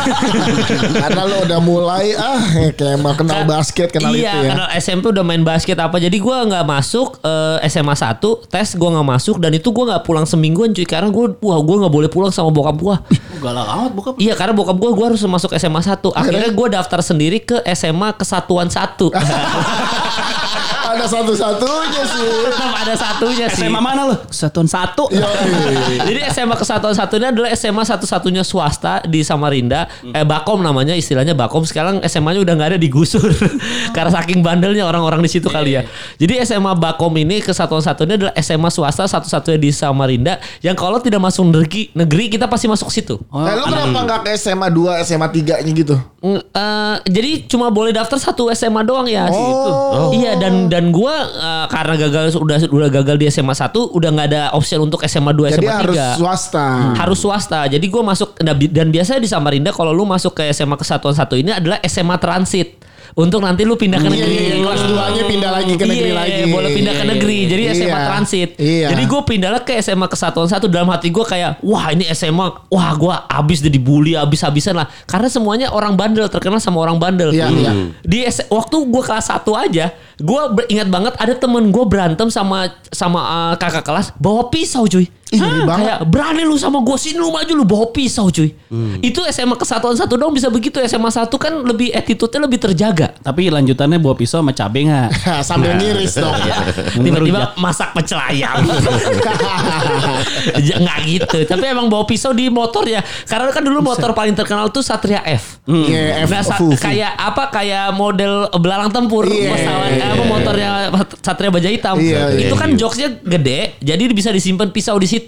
Karena lo udah mulai ah kayak mau kenal basket kenal iya, itu ya karena SMP udah main basket apa. Jadi gua nggak masuk eh, SMA 1 tes gua nggak masuk dan itu gua nggak pulang semingguan cuy karena gua wah gua nggak boleh pulang sama bokap gua. galak amat bokap. Iya karena bokap gue gue harus masuk SMA 1 Akhirnya gue daftar sendiri ke SMA Kesatuan 1 [laughs] Ada satu-satunya sih. Tetap [laughs] ada satunya sih SMA mana lu? Kesatuan satu. Iya. [laughs] Jadi SMA Kesatuan satunya adalah SMA satu-satunya swasta di Samarinda. Eh Bakom namanya istilahnya Bakom. Sekarang SMA-nya udah nggak ada digusur [laughs] karena saking bandelnya orang-orang di situ kali ya. Jadi SMA Bakom ini Kesatuan satunya adalah SMA swasta satu-satunya di Samarinda yang kalau tidak masuk negeri, negeri kita pasti masuk situ. Nah, lu kenapa nggak ke SMA 2, SMA 3-nya gitu? Eh, jadi cuma boleh daftar satu SMA doang ya Oh. situ. Iya dan dan gua eh, karena gagal udah udah gagal di SMA 1 udah nggak ada option untuk SMA 2 Jadi SMA 3 harus swasta. harus swasta. Jadi gue masuk dan biasanya di Samarinda kalau lu masuk ke SMA Kesatuan satu ini adalah SMA transit. Untuk nanti lu pindah ke Iya, negeri. iya, kelas 2-nya pindah lagi ke negeri Iya, lagi. boleh pindah ke negeri. Jadi Iya. SMA transit. Iya. Jadi gue pindahlah ke SMA Kesatuan satu dalam hati gue kayak, wah ini SMA, wah gue abis deh dibully abis-abisan lah. Karena semuanya orang bandel terkenal sama orang bandel. Iya, iya. Di S- waktu gue kelas 1 aja, gue ingat banget ada temen gue berantem sama sama uh, kakak kelas bawa pisau cuy. Ih, banget. Kayak berani lu sama gue sini lu maju lu bawa pisau cuy. Hmm. Itu SMA kesatuan satu dong bisa begitu SMA satu kan lebih attitude-nya lebih terjaga. Tapi lanjutannya bawa pisau sama cabe nggak? [laughs] Sambil ngiris dong. Tiba-tiba masak pecel ayam. [laughs] Nggak gitu. Tapi emang bawa pisau di motor ya. Karena kan dulu motor paling terkenal tuh Satria F. Iya, F Nah, sa- kayak apa kayak model belalang tempur Iya. pesawat eh, apa motornya Satria Baja Hitam. Iya, iya, itu kan jokesnya gede, jadi bisa disimpan pisau di situ.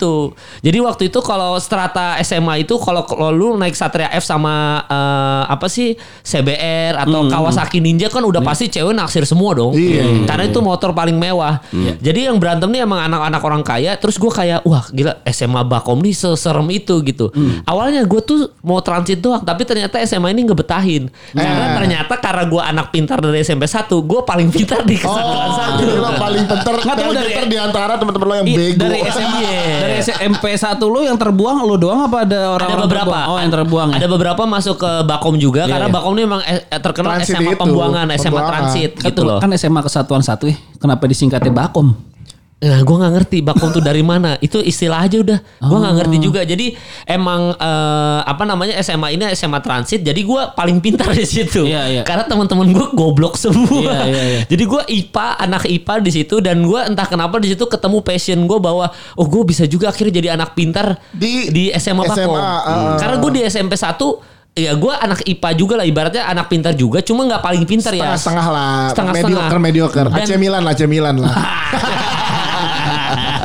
Jadi waktu itu kalau strata SMA itu kalau kalau lu naik Satria F sama eh, apa sih CBR atau Kawasaki Ninja kan udah pasti cewek naksir semua dong. Iya. Karena itu motor paling mewah. Jadi yang berantem nih emang anak-anak orang kaya. Terus gue kayak wah gila SMA Bakom nih seserem itu gitu. Awalnya gue tuh mau transit doang, tapi ternyata SMA ini ngebetahin. Karena Eh. ternyata karena gue anak pintar dari SMP 1 gue paling pintar di kesatuan Oh, satu. lo paling pinter, Nggak tahu dari- di antara teman-teman lo yang bego. dari SMA Iya. Dari SMP 1 lu yang terbuang lu doang apa ada ada orang-orang beberapa. terbuang? Oh, yang terbuang ya. Ada beberapa masuk ke Bakom juga Iya, karena iya. Bakom ini memang eh, terkenal Transit SMA itu, pembuangan, SMA pembuangan. transit Kan- gitu loh. Kan SMA Kesatuan satu ya. Kenapa disingkatnya Bakom? Nah, gue nggak ngerti Bakom tuh dari mana. Itu istilah aja udah. Gue nggak ngerti juga. Jadi emang eh, apa namanya SMA ini SMA transit. Jadi gue paling pintar di situ. Iya, iya. Karena teman-teman gue goblok semua. Iya, iya, iya. Jadi gue IPA, anak IPA di situ dan gue entah kenapa di situ ketemu passion gue bahwa oh gue bisa juga akhirnya jadi anak pintar Di di SMA Bakom. SMA, uh, Karena gue di SMP 1 Ya gue anak IPA juga lah ibaratnya anak pintar juga cuma nggak paling pintar ya Setengah-setengah lah. Setengah-setengah. Mediocre, mediocre. Dan- AC Milan lah, AC Milan lah. [laughs]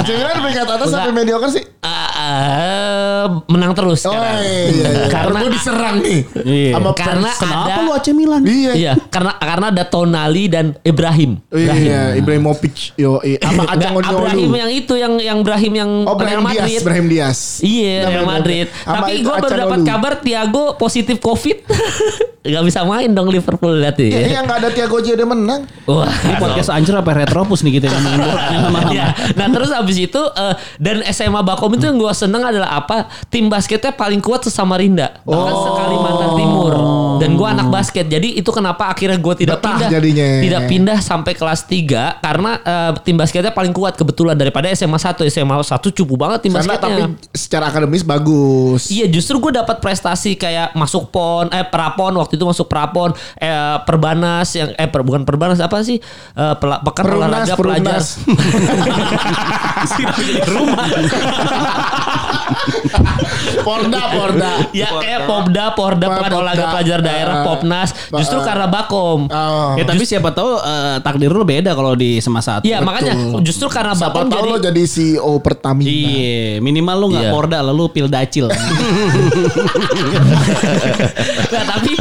AC Milan peringkat atas sampai mediocre sih. Ah, ah, menang terus Oh sekarang. iya, iya. Karena- Karena gue diserang nih. Iya. Sama Karena. Kenapa ada lu AC Milan? Iya. Iya, karena karena ada Tonali dan Ibrahim. Oh, Iya, Ibrahimovic. Yo, iya. sama Acang Ibrahim yang itu yang yang Ibrahim yang Oh, Real Madrid. Brahim Diaz. Iya, Nama Real. Madrid. Tapi gue baru dapat kabar Thiago positif Covid. [laughs] Gak bisa main dong Liverpool lihat ya. yang gak ada Thiago J udah menang. Wah, Ini podcast anjir apa retropus nih kita yang bola lama-lama. [laughs] Iya. Nah terus abis itu eh, dan SMA Bakom itu yang gue seneng adalah apa? Tim basketnya paling kuat sesama Rinda. Bahkan Oh. sekalimantan Timur. Dan gue anak basket. Jadi itu kenapa akhirnya gue tidak Betah pindah. jadinya. Tidak pindah sampai kelas 3 karena eh, tim basketnya paling kuat kebetulan daripada SMA 1. SMA 1 cupu banget tim Karena basketnya. tapi secara akademis bagus. Iya justru gue dapat prestasi kayak masuk pon eh prapon waktu itu masuk prapon eh perbanas yang eh per, bukan perbanas apa sih eh pela, pekan olahraga pelajar. [laughs] [laughs] [laughs] Rumah. Porda, Porda. ya kayak Popda Porda pekan olahraga pelajar daerah Ah. Popnas justru Ah. karena Bakom Oh. Ya tapi siapa tahu eh, takdir lu beda kalau di SMA satu. Iya makanya justru karena Siapa Bakom tahu jadi lo jadi CEO Pertamina. Iya, minimal lu nggak Iya. porda lalu pil dacil. [laughs] Nggak, tapi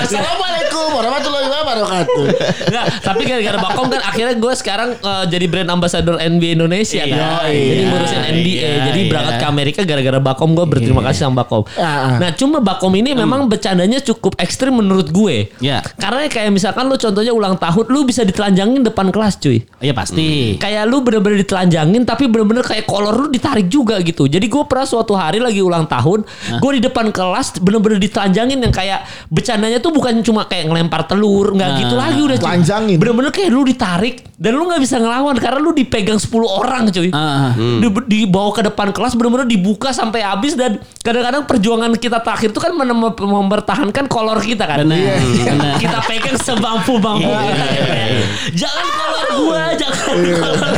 Assalamualaikum warahmatullahi wabarakatuh. Nggak, tapi gara-gara Bakom kan akhirnya gue sekarang eh, jadi brand ambassador NBA Indonesia Iya, kan. iya, jadi ngurusin NBA. iya, jadi berangkat iya. ke Amerika gara-gara Bakom gue berterima kasih sama Bakom. Ah, ah. Nah, cuma Bakom ini memang bercandanya cukup ekstrim menurut gue. Iya. Karena kayak misalkan lu contohnya ulang tahun lu bisa ditelanjangin depan kelas cuy. Iya pasti. Kayak lu bener-bener ditelanjangin tapi bener-bener kayak kolor lu ditarik juga gitu. Jadi gue pernah suatu hari lagi ulang tahun, gue di depan kelas bener-bener ditelanjangin yang kayak bercandanya tuh bukan cuma kayak lempar telur, nggak gitu lagi udah. cuy. Telanjangin. Bener-bener kayak lu ditarik dan lu nggak bisa ngelawan karena lu dipegang 10 orang cuy. Ah, ah. Di- dibawa ke depan kelas bener-bener dibuka sampai habis dan kadang-kadang perjuangan kita terakhir itu kan menem- mempertahankan kolor kita kan. Benar, Iya, benar. kita pegang sebampu-bampu kita. Jangan kolor gua, jangan kolor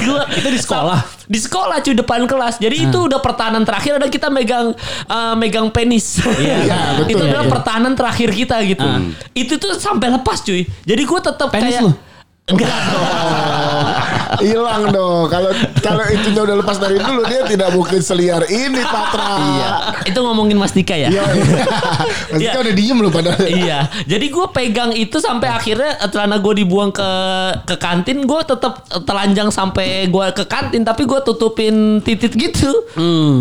gua. Itu di sekolah? Di sekolah cuy depan kelas. Jadi itu udah pertahanan terakhir ada kita megang eh, megang penis. Iya, [laughs] betul. itu adalah Iya. pertahanan terakhir kita gitu. Itu tuh sampai lepas cuy. Jadi gua tetap Penis kayak lu? Enggak. Hilang dong. Kalau kalau itunya udah lepas dari dulu dia tidak mungkin seliar ini Patra. Iya. Itu ngomongin Mas Dika ya? Iya. Mas Iya. Dika udah diem loh padahal. iya. Jadi gue pegang itu sampai akhirnya eh, celana gue dibuang ke ke kantin, gue tetap telanjang sampai gue ke kantin, tapi gue tutupin titit gitu.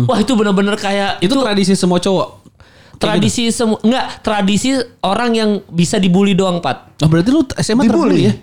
Wah itu bener-bener kayak Itu tradisi semua cowok. tradisi semua nggak tradisi orang yang bisa dibully doang pat. Oh, berarti lu SMA terbully Dibully? ya?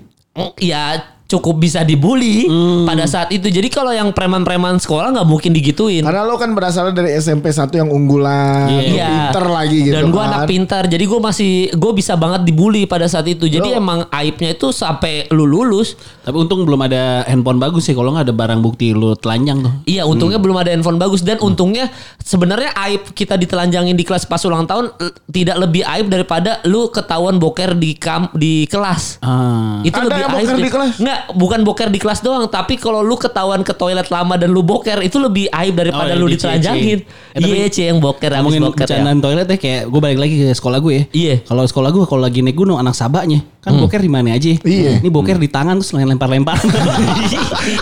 Ya cukup bisa dibully pada saat itu. Jadi kalau yang preman-preman sekolah nggak mungkin digituin. Karena lo kan berasal dari SMP 1 yang unggulan, Iya. pinter lagi gitu Dan gue kan. anak pintar, jadi gue masih gue bisa banget dibully pada saat itu. Jadi Lo- emang aibnya itu sampai lu lulus. Tapi untung belum ada handphone bagus sih. Kalau nggak ada barang bukti lu telanjang tuh. Iya, untungnya belum ada handphone bagus dan untungnya sebenarnya aib kita ditelanjangin di kelas pas ulang tahun tidak lebih aib daripada lu ketahuan boker di kam di kelas. Ah. Itu Ada lebih yang aib. boker di kelas? Nggak, bukan boker di kelas doang, tapi kalau lu ketahuan ke toilet lama dan lu boker itu lebih aib daripada Oh, iya, lu di ditelanjangin. CC. Eh, tapi Iya, cie yang boker habis boker ya. bercandaan toilet ya kayak gue balik lagi ke sekolah gue ya. Iya. Kalau sekolah gue kalau lagi naik gunung anak sabaknya kan boker di mana aja. Iya. Ini boker di tangan terus lempar-lempar. [laughs]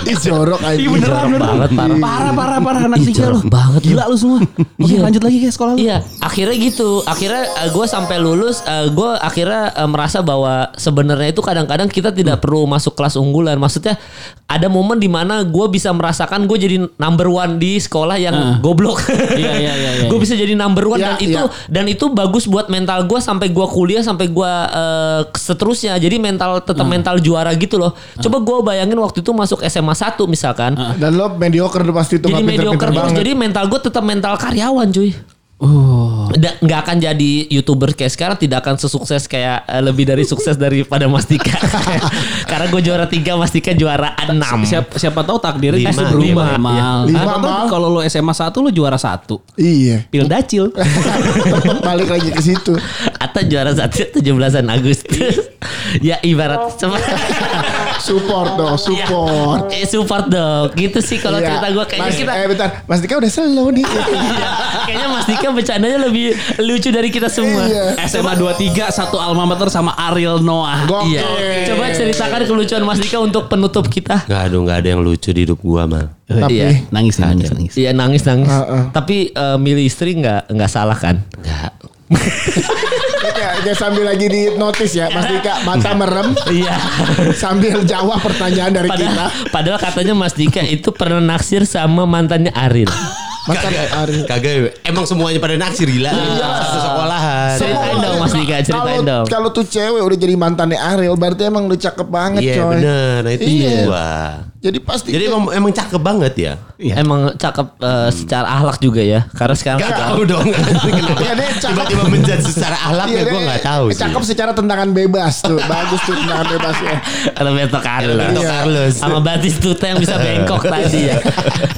Ih jorok aja. Iya beneran banget, parah. Parah parah parah anak tiga lu. banget. Gila lu semua. Oke Iya. lanjut lagi ke sekolah lu. Iya, akhirnya gitu. Akhirnya gue sampai lulus, gue akhirnya eh, merasa bahwa sebenarnya itu kadang-kadang kita tidak perlu masuk kelas unggulan. Maksudnya ada momen di mana gue bisa merasakan gue jadi number one di sekolah yang goblok. Iya, iya, iya, iya. [laughs] gue bisa jadi number one Iya, dan itu iya. dan itu bagus buat mental gue sampai gue kuliah sampai gue eh, seterusnya. Jadi mental tetap mental juara gitu loh. Coba gue bayangin waktu itu masuk SMA 1 misalkan. Dan lo mediocre pasti itu Jadi mediocre terus. Jadi mental gue tetap mental karyawan cuy. Oh. Da- nggak akan jadi youtuber kayak sekarang tidak akan sesukses kayak eh, lebih dari sukses daripada Mas Dika [laughs] karena gue juara tiga Mas Dika juara enam Siapa, siapa tahu takdirnya Lima, berubah lima, iya. Lima, Mal. kalau lu SMA 1 lu juara satu. Iya. Pil dacil. [laughs] Balik lagi ke situ. atau juara satu 17 Agustus [laughs] ya ibarat cuma Support dong, support. eh, support dong gitu sih kalau Iya. cerita gue kayaknya Mas, kita Eh bentar, Mas Dika udah slow nih. [laughs] Iya, kayaknya Mas Dika bercandanya lebih lucu dari kita semua Iya. SMA 23 satu alma mater sama Ariel Noah. Gokil. Iya. Coba ceritakan kelucuan Mas Dika untuk penutup kita. Gak ada nggak ada yang lucu di hidup gua mal. Tapi Iya. Nangis nangis nangis. Iya nangis nangis. Heeh. Tapi eh, milih istri nggak nggak salah kan? Enggak. [laughs] ya, ya sambil lagi di notis ya, Mas Dika mata merem Iya. sambil jawab pertanyaan dari kita. Padahal, padahal katanya Mas Dika itu pernah naksir sama mantannya Aril. Masa Ari. Kagak emang semuanya pada naksir gila. Sekolahan. Ceritain dong Mas Dika, ceritain Kalau dong. kalau tuh cewek udah jadi mantannya Ariel berarti emang udah cakep banget Iya coy. bener. Nah itu Iya. Jadi pasti Jadi emang, emang cakep banget ya. Emang cakep eh, secara akhlak juga ya. Karena sekarang Gak tahu dong. Kenapa [laughs] Iya, dia cakep. tiba-tiba menjudge secara ahlak Iya, ya gue dia gak tahu sih. Cakep secara tendangan bebas tuh. Bagus tuh tendangan bebasnya. Roberto Carlos. Roberto Iya. Carlos. Sama Batistuta yang bisa bengkok [laughs] tadi ya.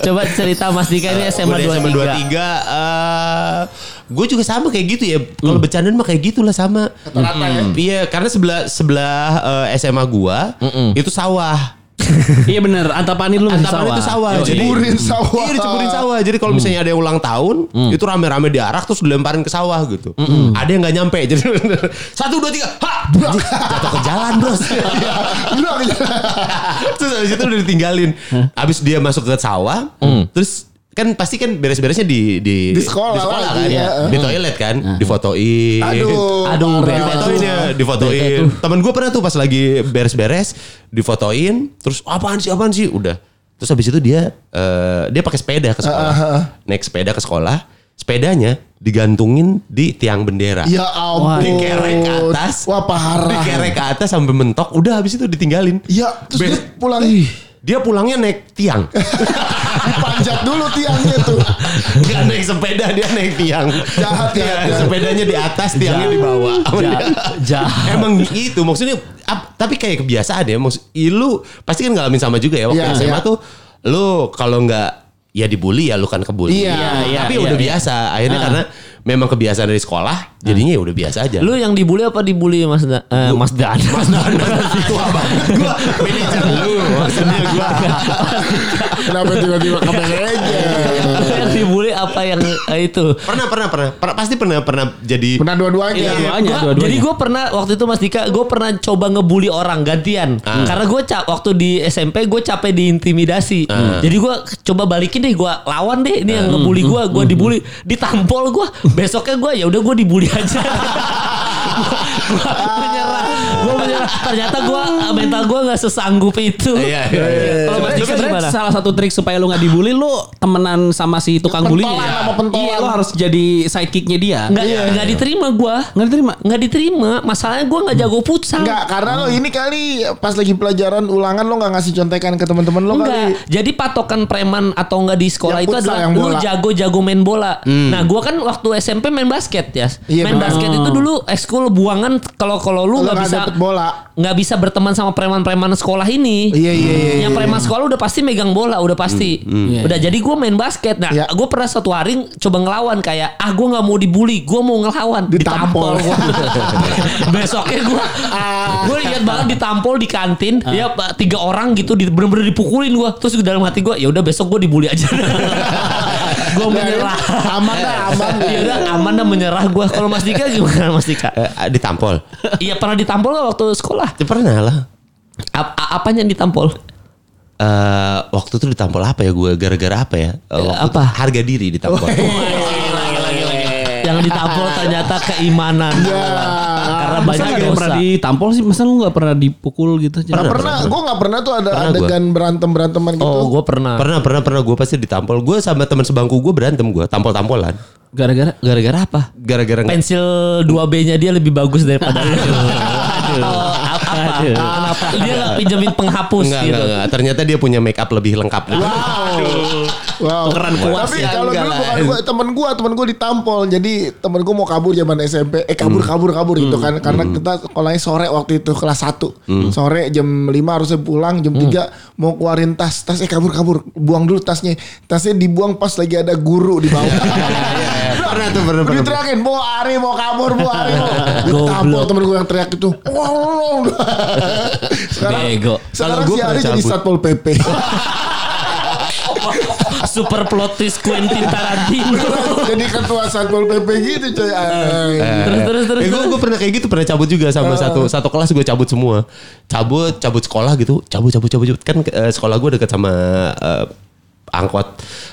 Coba cerita Mas Dika ini SMA di SMA 23. 23 eh gue juga sama kayak gitu ya. Kalau bercandaan mah kayak gitulah sama. Rata-rata ya. Iya, karena sebelah sebelah eh, SMA gua itu sawah. [laughs] Iya bener, Antapani dulu masih Antaman sawah. itu sawah. Yoi. Jadi Ceburin [laughs] sawah. Iya, diceburin sawah. Jadi kalau misalnya ada yang ulang tahun, itu rame-rame diarak terus dilemparin ke sawah gitu. Ada yang nggak nyampe. [laughs] Jadi satu dua tiga, ha, jatuh ke jalan bros. Blok aja. terus habis itu udah ditinggalin. Habis dia masuk ke sawah, terus kan pasti kan beres-beresnya di di, Di sekolah kan, lagi, ya. di toilet kan, difotoin. Aduh. Aduh, Difotoin ya, difotoin. Temen gue pernah tuh pas lagi beres-beres, difotoin, terus apaan sih, apaan sih, udah. Terus habis itu dia eh, dia pakai sepeda ke sekolah, naik sepeda ke sekolah, sepedanya digantungin di tiang bendera. Ya ampun. Dikerek ke atas. Wah parah. Dikerek ke atas sampai mentok, udah habis itu ditinggalin. Ya terus Be- dia pulang. Dia pulangnya naik tiang. [laughs] Dipanjat dulu tiangnya tuh. Gak naik sepeda dia naik tiang. Jahat ya. Iya, Sepedanya di atas, tiangnya di bawah. Jahat. Emang itu maksudnya ap- tapi kayak kebiasaan ya. Maksud i- lu pasti kan ngalamin sama juga ya waktu Iya, SMA iya. tuh lu kalau nggak ya dibully ya lu kan kebully. Iya, iya, tapi iya, udah iya. biasa. Akhirnya karena memang kebiasaan dari sekolah, jadinya ya udah biasa aja. Lu yang dibully apa dibully Mas Da- eh, Mas Dan? Mas Dan. [laughs] gua gua manajer lu maksudnya gua. Kenapa tiba-tiba ke manajer? Yang [laughs] dibully apa yang eh, itu? Pernah pernah pernah pernah pasti pernah pernah jadi Pernah dua-duanya. Iya, dua-duanya, Gua- dua-duanya. Jadi gue pernah waktu itu Mas Dika, gue pernah coba ngebully orang gantian. Karena gue cap waktu di SMP gue capek diintimidasi. Jadi gue coba balikin deh, gue lawan deh. Ini yang ngebully gue, gue dibully, ditampol gue. Besoknya gue ya udah gue dibully aja. [laughs] Gua gue menyerah. Ternyata gue mental gue nggak sesanggup itu. Iya, iya, iya. Kalau Mas Dika gimana? salah satu trik supaya lu nggak dibully lu temenan sama si tukang bulinya. Pentolan sama pentolan. Iya, lu harus jadi sidekicknya dia. Nggak nggak diterima gue. Nggak diterima. Nggak diterima. Masalahnya gue nggak jago futsal. Enggak, karena lo ini kali pas lagi pelajaran ulangan lo nggak ngasih contekan ke teman-teman lo Enggak. kali. Jadi patokan preman atau enggak di sekolah Yang itu adalah yang lu jago-jago main bola. Nah, gua kan waktu SMP main basket ya. Iya, main basket itu dulu ekskul buangan kalau kalau lu Lo nggak nggak bisa dapet bola. nggak bisa berteman sama preman-preman sekolah ini. Iya, iya, iya, Yang iya. preman sekolah udah pasti megang bola, udah pasti. Iya, Udah jadi gua main basket. Nah, Iya. gua pernah satu hari coba ngelawan kayak ah gua nggak mau dibully, gua mau ngelawan. Ditampol. gua. [laughs] Besoknya gua Ah. gue lihat banget ditampol di kantin, ya Pak, tiga orang gitu di bener-bener dipukulin gua. Terus dalam hati gua ya udah besok gua dibully aja. [laughs] gua menyerah. Aman dah, aman. Ya udah aman dah menyerah gua. Kalau Mas Dika gimana Mas Dika? Eh, ditampol. Iya pernah ditampol gak waktu sekolah? Ya, pernah lah. A- a- apanya yang ditampol? Eh waktu itu ditampol apa ya gue gara-gara apa ya? Eh, waktu apa? itu harga diri ditampol. Yang ditampol [laughs] ternyata keimanan. Karena Masa banyak yang pernah ditampol sih? Masa lu nggak pernah dipukul gitu? Pernah, pernah. Gue nggak pernah tuh ada Pernah adegan berantem beranteman gitu. Oh, gue pernah. pernah pernah pernah gue pasti ditampol. Gue sama teman sebangku gue berantem gue tampol-tampolan. Gara-gara Gara-gara apa? Gara-gara Pensil 2B-nya dia lebih bagus daripada lu. [laughs] Oh, apa? Aduh. Kenapa? Dia gak pinjemin penghapus Enggak, gitu. enggak, enggak. Ternyata dia punya make up lebih lengkap. Wow. Tukeran kuas Tapi ya, kalau dulu bukan gue, temen gue, temen gue ditampol. Jadi temen gue mau kabur zaman SMP. Eh kabur, kabur, kabur gitu kan. Karena kita sekolahnya sore waktu itu kelas 1. Sore jam 5 harusnya pulang. Jam 3 mau keluarin tas. Tas eh kabur, kabur. Buang dulu tasnya. Tasnya dibuang pas lagi ada guru di bawah. [laughs] pernah tuh, pernah, pernah. Diteriakin, mau Ari mau kabur, mau Ari mau. [laughs] Ditampol temen gue yang teriak itu. Wow. sekarang, Bego. sekarang si Ari jadi satpol pp. [laughs] Super plot twist Quentin Tarantino. jadi ketua satpol pp gitu coy. Ay. terus terus terus. Eh, gue gue pernah kayak gitu pernah cabut juga sama satu satu kelas gue cabut semua cabut cabut sekolah gitu cabut cabut cabut, cabut. kan eh, sekolah gue dekat sama eh, angkot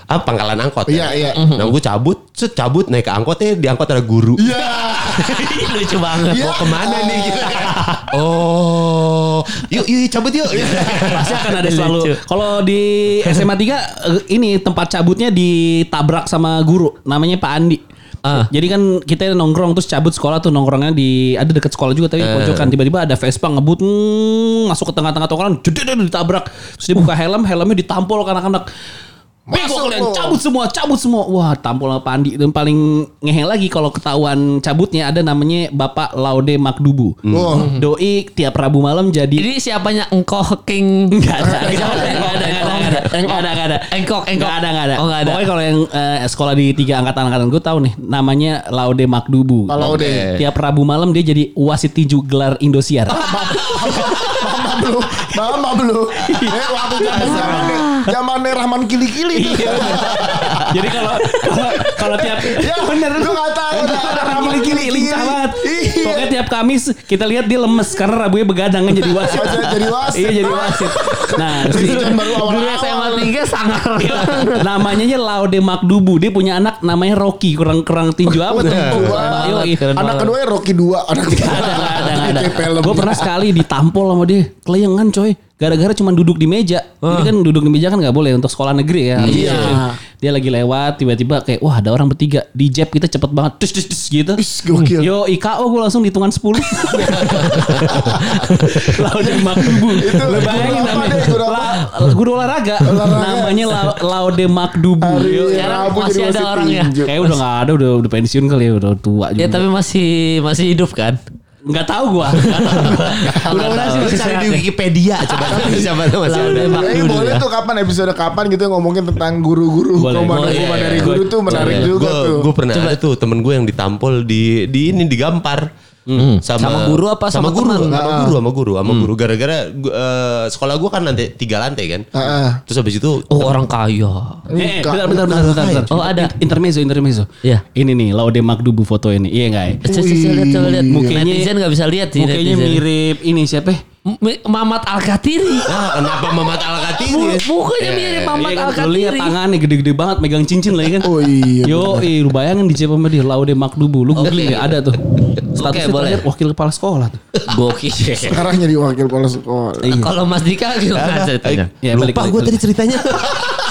ah pangkalan angkot Iya, iya. nah gue cabut set cabut naik ke angkotnya di angkot ada guru Iya. [laughs] Lucu banget. Iya. mau ke mana nih gitu [laughs] oh yuk yuk cabut yuk [laughs] Pasti akan ada selalu. Lucu. Kalau di SMA 3 eh, ini tempat cabutnya ditabrak sama guru namanya Pak Andi. Ah. Jadi kan kita nongkrong terus cabut sekolah tuh nongkrongnya di ada dekat sekolah juga tapi pojokan tiba-tiba ada Vespa ngebut mm, masuk ke tengah-tengah tongkrongan jadi ditabrak terus dia buka helm helmnya ditampol anak-anak Bego kalian lo. cabut semua, cabut semua. Wah, tampol sama Pandi itu paling ngehe lagi kalau ketahuan cabutnya ada namanya Bapak Laude Makdubu. Oh. Doi tiap Rabu malam jadi Jadi siapanya engkau king Enggak ada, enggak ada, enggak ada, enggak ada, enggak ada, enggak ada, enggak ada. Engkok, engkok. Enggak ada, enggak ada. Oh, enggak ada. Pokoknya kalau yang eh, sekolah di tiga angkatan-angkatan gue tahu nih, namanya Laude Makdubu. Pak Laude. Tiap Rabu malam dia jadi wasit tinju gelar Indosiar. Mama belum, mama belum. Eh waktu zaman zamannya, zamannya Rahman Kili-Kili. jadi kalau kalau kalau tiap Ya bener, lu gak tahu. Rahman Gili-gili lincah banget. Iya. Pokoknya tiap Kamis kita lihat dia lemes karena Rabunya begadang kan jadi wasit. Oh, jadi- wasit. Iya jadi wasit. Nah, si, Guru. SMA 3 sangat namanya aja Laude Makdubu. Dia punya anak namanya Rocky, kurang-kurang tinju apa tuh? Anak keduanya Rocky 2 Anak Gak ada, ada, ada. Gue pernah sekali ditampol sama dia, kelayangan coy. Gara-gara cuma duduk di meja. Jadi kan duduk di meja kan nggak boleh untuk sekolah negeri ya. Iya. Dia lagi lewat tiba-tiba kayak wah ada orang bertiga di jab kita cepet banget tus tus tus gitu. Is, gokil. Yo IKO gue langsung di hitungan 10. Laude [laughs] Makdubu. Lo bayangin guru apa namanya. guru olahraga. Namanya La- Laude Makdubu. Hari Yo, sekarang Rabu masih ada orangnya. Kayak udah gak ada udah udah pensiun kali ya udah tua juga. Ya tapi masih masih hidup kan? Nggak tahu gua. [laughs] Mudah-mudahan sih sehat di. Wikipedia [laughs] coba siapa tahu masih ada. Dulu boleh tuh kapan episode kapan gitu ngomongin tentang guru-guru Boleh. Komando Boleh. komando dari guru tuh menarik juga tuh. gue pernah ada tuh temen gue yang ditampol di di ini digampar. Sama guru apa sama guru teman? sama guru sama guru sama guru gara-gara eh, sekolah gue kan lantai tiga lantai kan Heeh. terus habis itu Oh orang kaya. Eh, eh, bentar, bentar, bentar, bentar, bentar. Oh, ada. intermezzo, intermezzo. Iya. Ini nih, Laude Makdubu foto ini. Iya enggak ya? Coba coba lihat coba lihat. Mukanya- Netizen nggak bisa lihat sih. Mukanya mirip ini siapa? Mamat Al-Katiri. nah, kenapa Mamat Al Katiri Mukanya mirip Mamat Iya kan, lu lihat Al-Katiri. tangannya gede-gede banget megang cincin lagi kan. Oh iya. Yo, eh, lu bayangin di sama dia Laude Makdubu. Lu googling ya, ada tuh. Statusnya boleh. terakhir wakil kepala sekolah tuh. Gokil. Sekarang jadi wakil kepala sekolah. Kalau Mas Dika gimana ceritanya? Ya, lupa balik, gue balik. tadi ceritanya [laughs]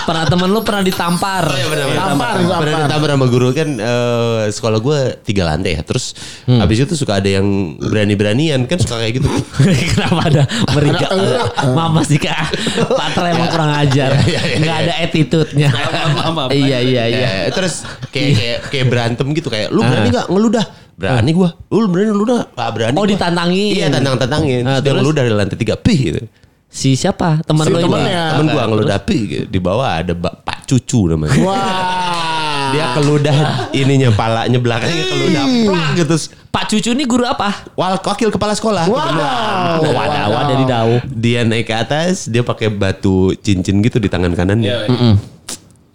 Pernah teman lu pernah ditampar. Tampar, pernah tampar. ditampar sama guru kan eh, sekolah gue tiga lantai ya terus habis itu suka ada yang berani-beranian kan suka kayak gitu [laughs] Kenapa ada meriga? [laughs] Mas Dika, Patra emang kurang ajar. Nggak ada attitude-nya. maaf, maaf. Iya iya iya. Ya, terus kayak, kayak kayak berantem gitu kayak lu berani nggak ngeludah berani gua lu berani ngeludah nggak berani Oh, gua. ditantangin. iya tantang tantangin Ah, terus ngeludah dari lantai tiga pih gitu Si siapa? Teman Si lu ini? temennya. temen gua ngeludah pih gitu. di bawah ada Pak Cucu namanya Wah. [laughs] dia keludah ininya palanya belakangnya keludah prak gitu terus Pak Cucu ini guru apa? wal wakil kepala sekolah Wow. Oh, wadawa dari dau. dia naik ke atas dia pakai batu cincin gitu di tangan kanannya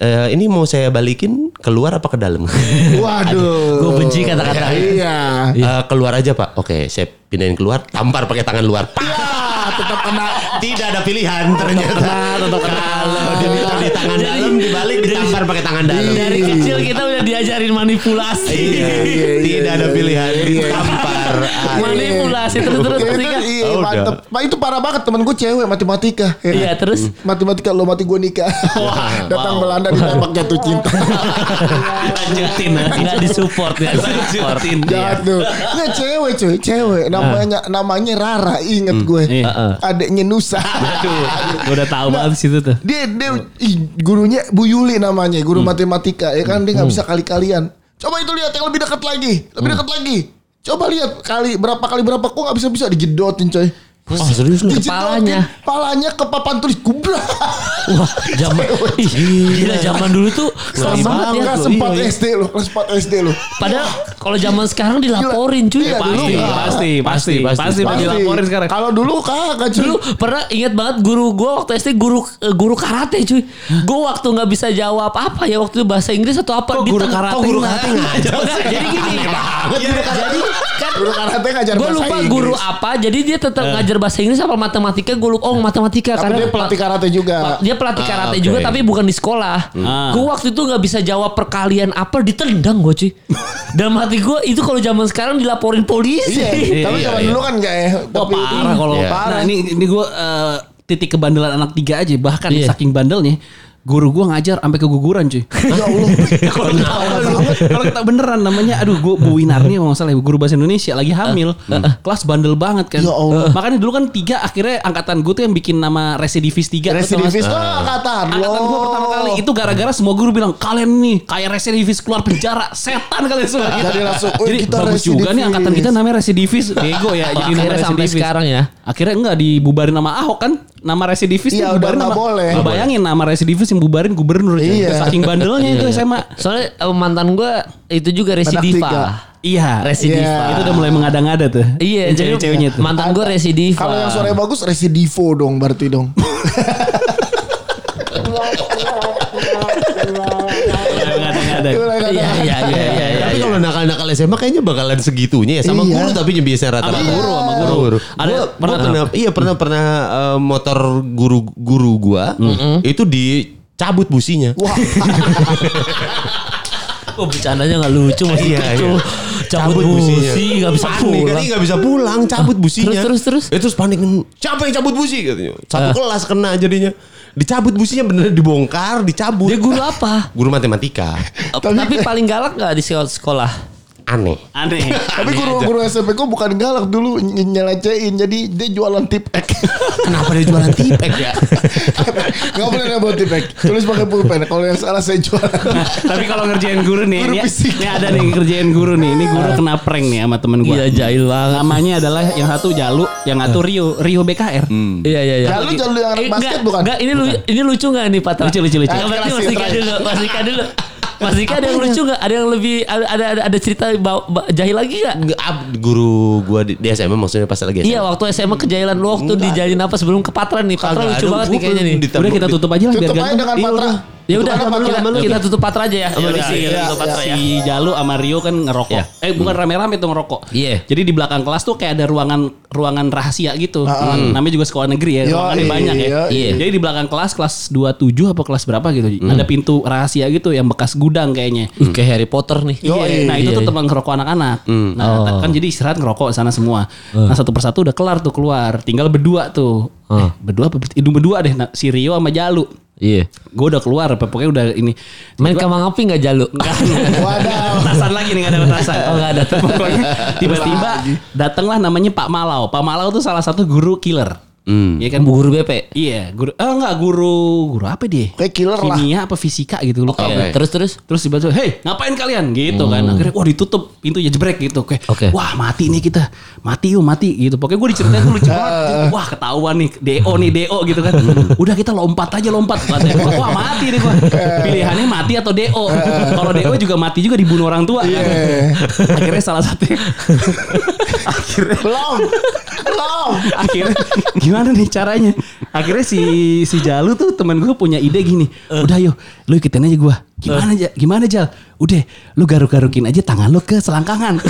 Eh, ini mau saya balikin keluar apa ke dalam [laughs] Waduh. Gue benci kata-kata. Iya. Eh, keluar aja pak. Oke, saya pindahin keluar. Tampar pakai tangan luar. Pak. Tetap kena. Tidak ada pilihan ternyata. Kalau dia di tangan dalam dibalik ditampar pakai tangan dalam. Dari kecil kita udah diajarin manipulasi. Iya, iya, tidak ada iya, pilihan iya. ditampar. Ah, manipulasi terus terus terus. itu, Dika. iya, Oh, mantep. Itu parah banget temen gue cewek matematika. Ya. Iya terus. Matematika lo mati gue nikah. Datang Belanda ditembak jatuh cinta. Lanjutin. Nggak disupport ya. Lanjutin. Jahat tuh. Nggak cewek cuy, cewek. Namanya namanya Rara, inget gue. Iya. Adeknya Nusa. Gue udah tahu banget situ tuh. dia dia ih, gurunya Bu Yuli namanya, guru matematika ya kan dia nggak bisa kali-kalian. Coba itu lihat yang lebih dekat lagi, lebih dekat lagi. Coba lihat kali berapa kali berapa kok nggak bisa bisa dijedotin coy. Oh, serius lu? Kepalanya. palanya ke papan tulis kubra. Wah, zaman [laughs] ih, gila zaman dulu tuh serem banget ya. Kelas 4 SD lo, kelas 4 SD lo. Padahal kalau zaman sekarang dilaporin cuy. Iya, dulu Pasti, nggak. pasti, pasti, Pasti, pasti, pasti dilaporin sekarang. Kalau dulu kagak cuy. Dulu pernah ingat banget guru gue waktu SD guru eh, guru karate cuy. Gue waktu nggak bisa jawab apa ya waktu itu bahasa Inggris atau apa Kok di guru karate kok guru karate. Jadi gini. Jadi kan Guru karate ngajar gue bahasa lupa Inggris. guru apa jadi dia tetap ngajar bahasa Inggris apa matematika gue lupa oh matematika Tapi karena dia pelatih karate juga. dia pelatih karate oke. juga tapi bukan di sekolah Ah. gue waktu itu nggak bisa jawab perkalian apa ditendang gue cuy [laughs] dalam hati gue itu kalau zaman sekarang dilaporin polisi Iya, tapi Iya, zaman iya. dulu kan enggak ya. Wah Tapi parah kalau Iya. parah. Nah, ini ini gue eh, titik kebandelan anak tiga aja. Bahkan Iya. saking bandelnya, guru gue ngajar sampai keguguran cuy. [laughs] ya Allah. [laughs] kalau kita beneran namanya, aduh gue Bu Winarni kalau nggak salah guru bahasa Indonesia lagi hamil, kelas bandel banget kan. Ya Allah. Makanya dulu kan tiga akhirnya angkatan gue tuh yang bikin nama residivis tiga. Residivis oh angkatan lo. Angkatan gue pertama kali itu gara-gara semua guru bilang kalian nih kayak residivis keluar penjara setan kalian semua. Jadi langsung, "Wih, Jadi kita bagus juga nih residivis." angkatan kita namanya residivis. Bego ya. Jadi nama akhirnya sampai residivis. sekarang ya Akhirnya enggak dibubarin nama Ahok kan? Nama residivis Iya, udah nama. boleh. Lu bayangin nama residivis yang bubarin gubernur. Iya. Saking bandelnya itu SMA. soalnya eh, mantan gue itu juga tiga. residiva Iya. residiva Iya. Itu udah mulai mengada-ngada tuh. Iya, Yang jadi cewek-ceweknya tuh. mantan gue residiva. Kalau yang suaranya bagus residivo dong berarti dong. Iya, iya, iya, iya, iya. Tapi kalau nakal-nakal SMA kayaknya bakalan segitunya ya sama Iya. guru tapi biasanya rata-rata Sama guru, sama guru. Ada pernah pernah pernah iya pernah pernah eh, motor guru guru gua itu dicabut businya. Wah, [laughs] Oh bercandanya gak lucu masih Iya, kecil. iya. cabut busi, businya. nggak bisa panik pulang. kan nggak bisa pulang, cabut businya. terus, terus, terus? Ya, terus panik. Siapa yang cabut busi katanya. Satu Ah. kelas kena jadinya. Dicabut businya bener dibongkar, dicabut. Dia guru apa? Guru matematika. Tapi, paling galak nggak di sekolah- sekolah? Aneh. Aneh. [laughs] Tapi guru-guru SMP ku bukan galak dulu ny- nyelecehin jadi dia jualan tip ek. [laughs] Kenapa dia jualan tipek ya? [laughs] Gak boleh buat tip ek. Tulis pakai pulpen. Kalau yang salah saya jualan. Tapi kalau ngerjain guru nih, Guru ini, ini ada nih ngerjain guru nih. Ini guru kena prank nih sama temen gue. Iya jahil banget. Namanya adalah yang satu Jalu, yang satu Rio, Rio BKR. Iya iya iya. Jalu jalu yang anak Eh, basket enggak, bukan? Enggak, ini lu, ini lucu enggak nih Patra? Lucu, lucu, lucu. Enggak, berarti Kasih, Mas Dika terakhir. dulu, Mas Dika dulu. Mas Dika ada yang lucu enggak? Ada yang lebih ada ada ada, ada cerita ba- jahil lagi enggak? Nggak, ab- guru gua di, di SMA maksudnya pas lagi SMA. Iya waktu SMA kejahilan lu waktu dijalin apa sebelum ke Patra nih Patra Kagak lucu banget nih kayaknya nih Udah kita tutup aja lah biar Tutup aja ganteng. dengan Iya, Patra. udah. Ya udah Tutup aja kita, kita tutup Patra aja ya. Ya iya, tutup Patra ya. si Jalu sama Rio kan ngerokok. Iya. Eh bukan rame-rame tuh ngerokok. Iya. Jadi di belakang kelas tuh kayak ada ruangan ruangan rahasia gitu. Hmm, Namanya juga sekolah negeri ya. Yo, Ruangannya iya, banyak ya. iya. Jadi di belakang kelas kelas 27 apa kelas berapa gitu. Ada pintu rahasia gitu yang bekas gudang kayaknya. Uh, kayak Harry Potter nih. Yo, Iya, nah itu iya, tuh iya. tempat ngerokok anak-anak. Nah Oh. kan jadi istirahat ngerokok sana semua. Nah satu persatu udah kelar tuh keluar. Tinggal berdua tuh. Eh, berdua apa? Hidung berdua deh. Nah, si Rio sama Jalu. Iya. Gue udah keluar. Pokoknya udah ini. Main kamang api enggak jalu? Waduh. Petasan lagi nih gak ada petasan. Oh, nggak ada. Pokoknya tiba-tiba datanglah namanya Pak Malau. Pak Malau tuh salah satu guru killer. Hmm. Iya kan Bu guru BP. Iya, guru eh enggak guru guru apa dia? Kayak killer lah. Kimia apa fisika gitu. Oke. gue. Terus terus. Terus tiba-tiba, "Hei, ngapain kalian?" gitu kan. Akhirnya wah ditutup pintunya jebrek gitu. Kayak, Oke. wah mati nih kita. Mati yuk, mati gitu. Pokoknya gue diceritain tuh lucu banget. [laughs] Wah, ketahuan nih DO nih DO gitu kan. Udah kita lompat aja lompat. Katanya, [laughs] wah mati nih gua. Pilihannya mati atau DO. [laughs] Kalau DO juga mati juga dibunuh orang tua. kan. Akhirnya salah satu akhirnya Belum. Belum. akhirnya gimana nih caranya? Akhirnya si si Jalu tuh teman gue punya ide gini. Udah yuk lu ikutin aja gue gimana aja gimana Jal? Udah lu garuk-garukin aja tangan lu ke selangkangan. [laughs]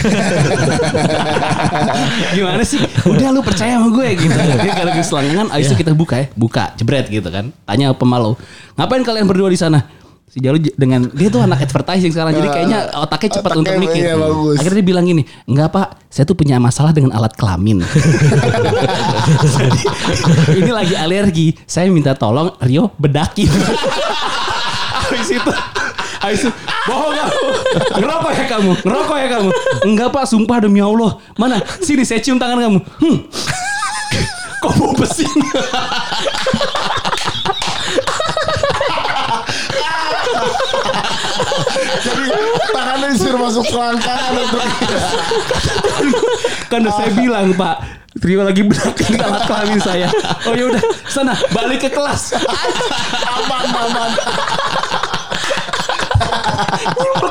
Gimana sih? Udah lu percaya sama gue gitu. Dia garukin selangkangan abis itu kita buka ya. Buka jebret gitu kan. Tanya pemalu. Ngapain kalian berdua di sana Si Jalu dengan dia tuh anak advertising sekarang jadi kayaknya otaknya cepat Otaknya untuk mikir. iya, bagus. Akhirnya dia bilang gini, enggak pak, saya tuh punya masalah dengan alat kelamin. Jadi, [laughs] ini lagi alergi, saya minta tolong Rio bedakin. [laughs] Habis itu, habis itu, bohong kamu, ngerokok ya kamu, ngerokok ya kamu. Enggak pak, sumpah demi Allah. Mana? Sini saya cium tangan kamu. Hmm. [laughs] Kok bau besi? Jadi tangannya disuruh masuk selangkangan untuk Kan udah saya bilang Pak Terima lagi berakin alat kelamin saya. Oh ya udah, sana balik ke kelas. aman, aman. [laughs]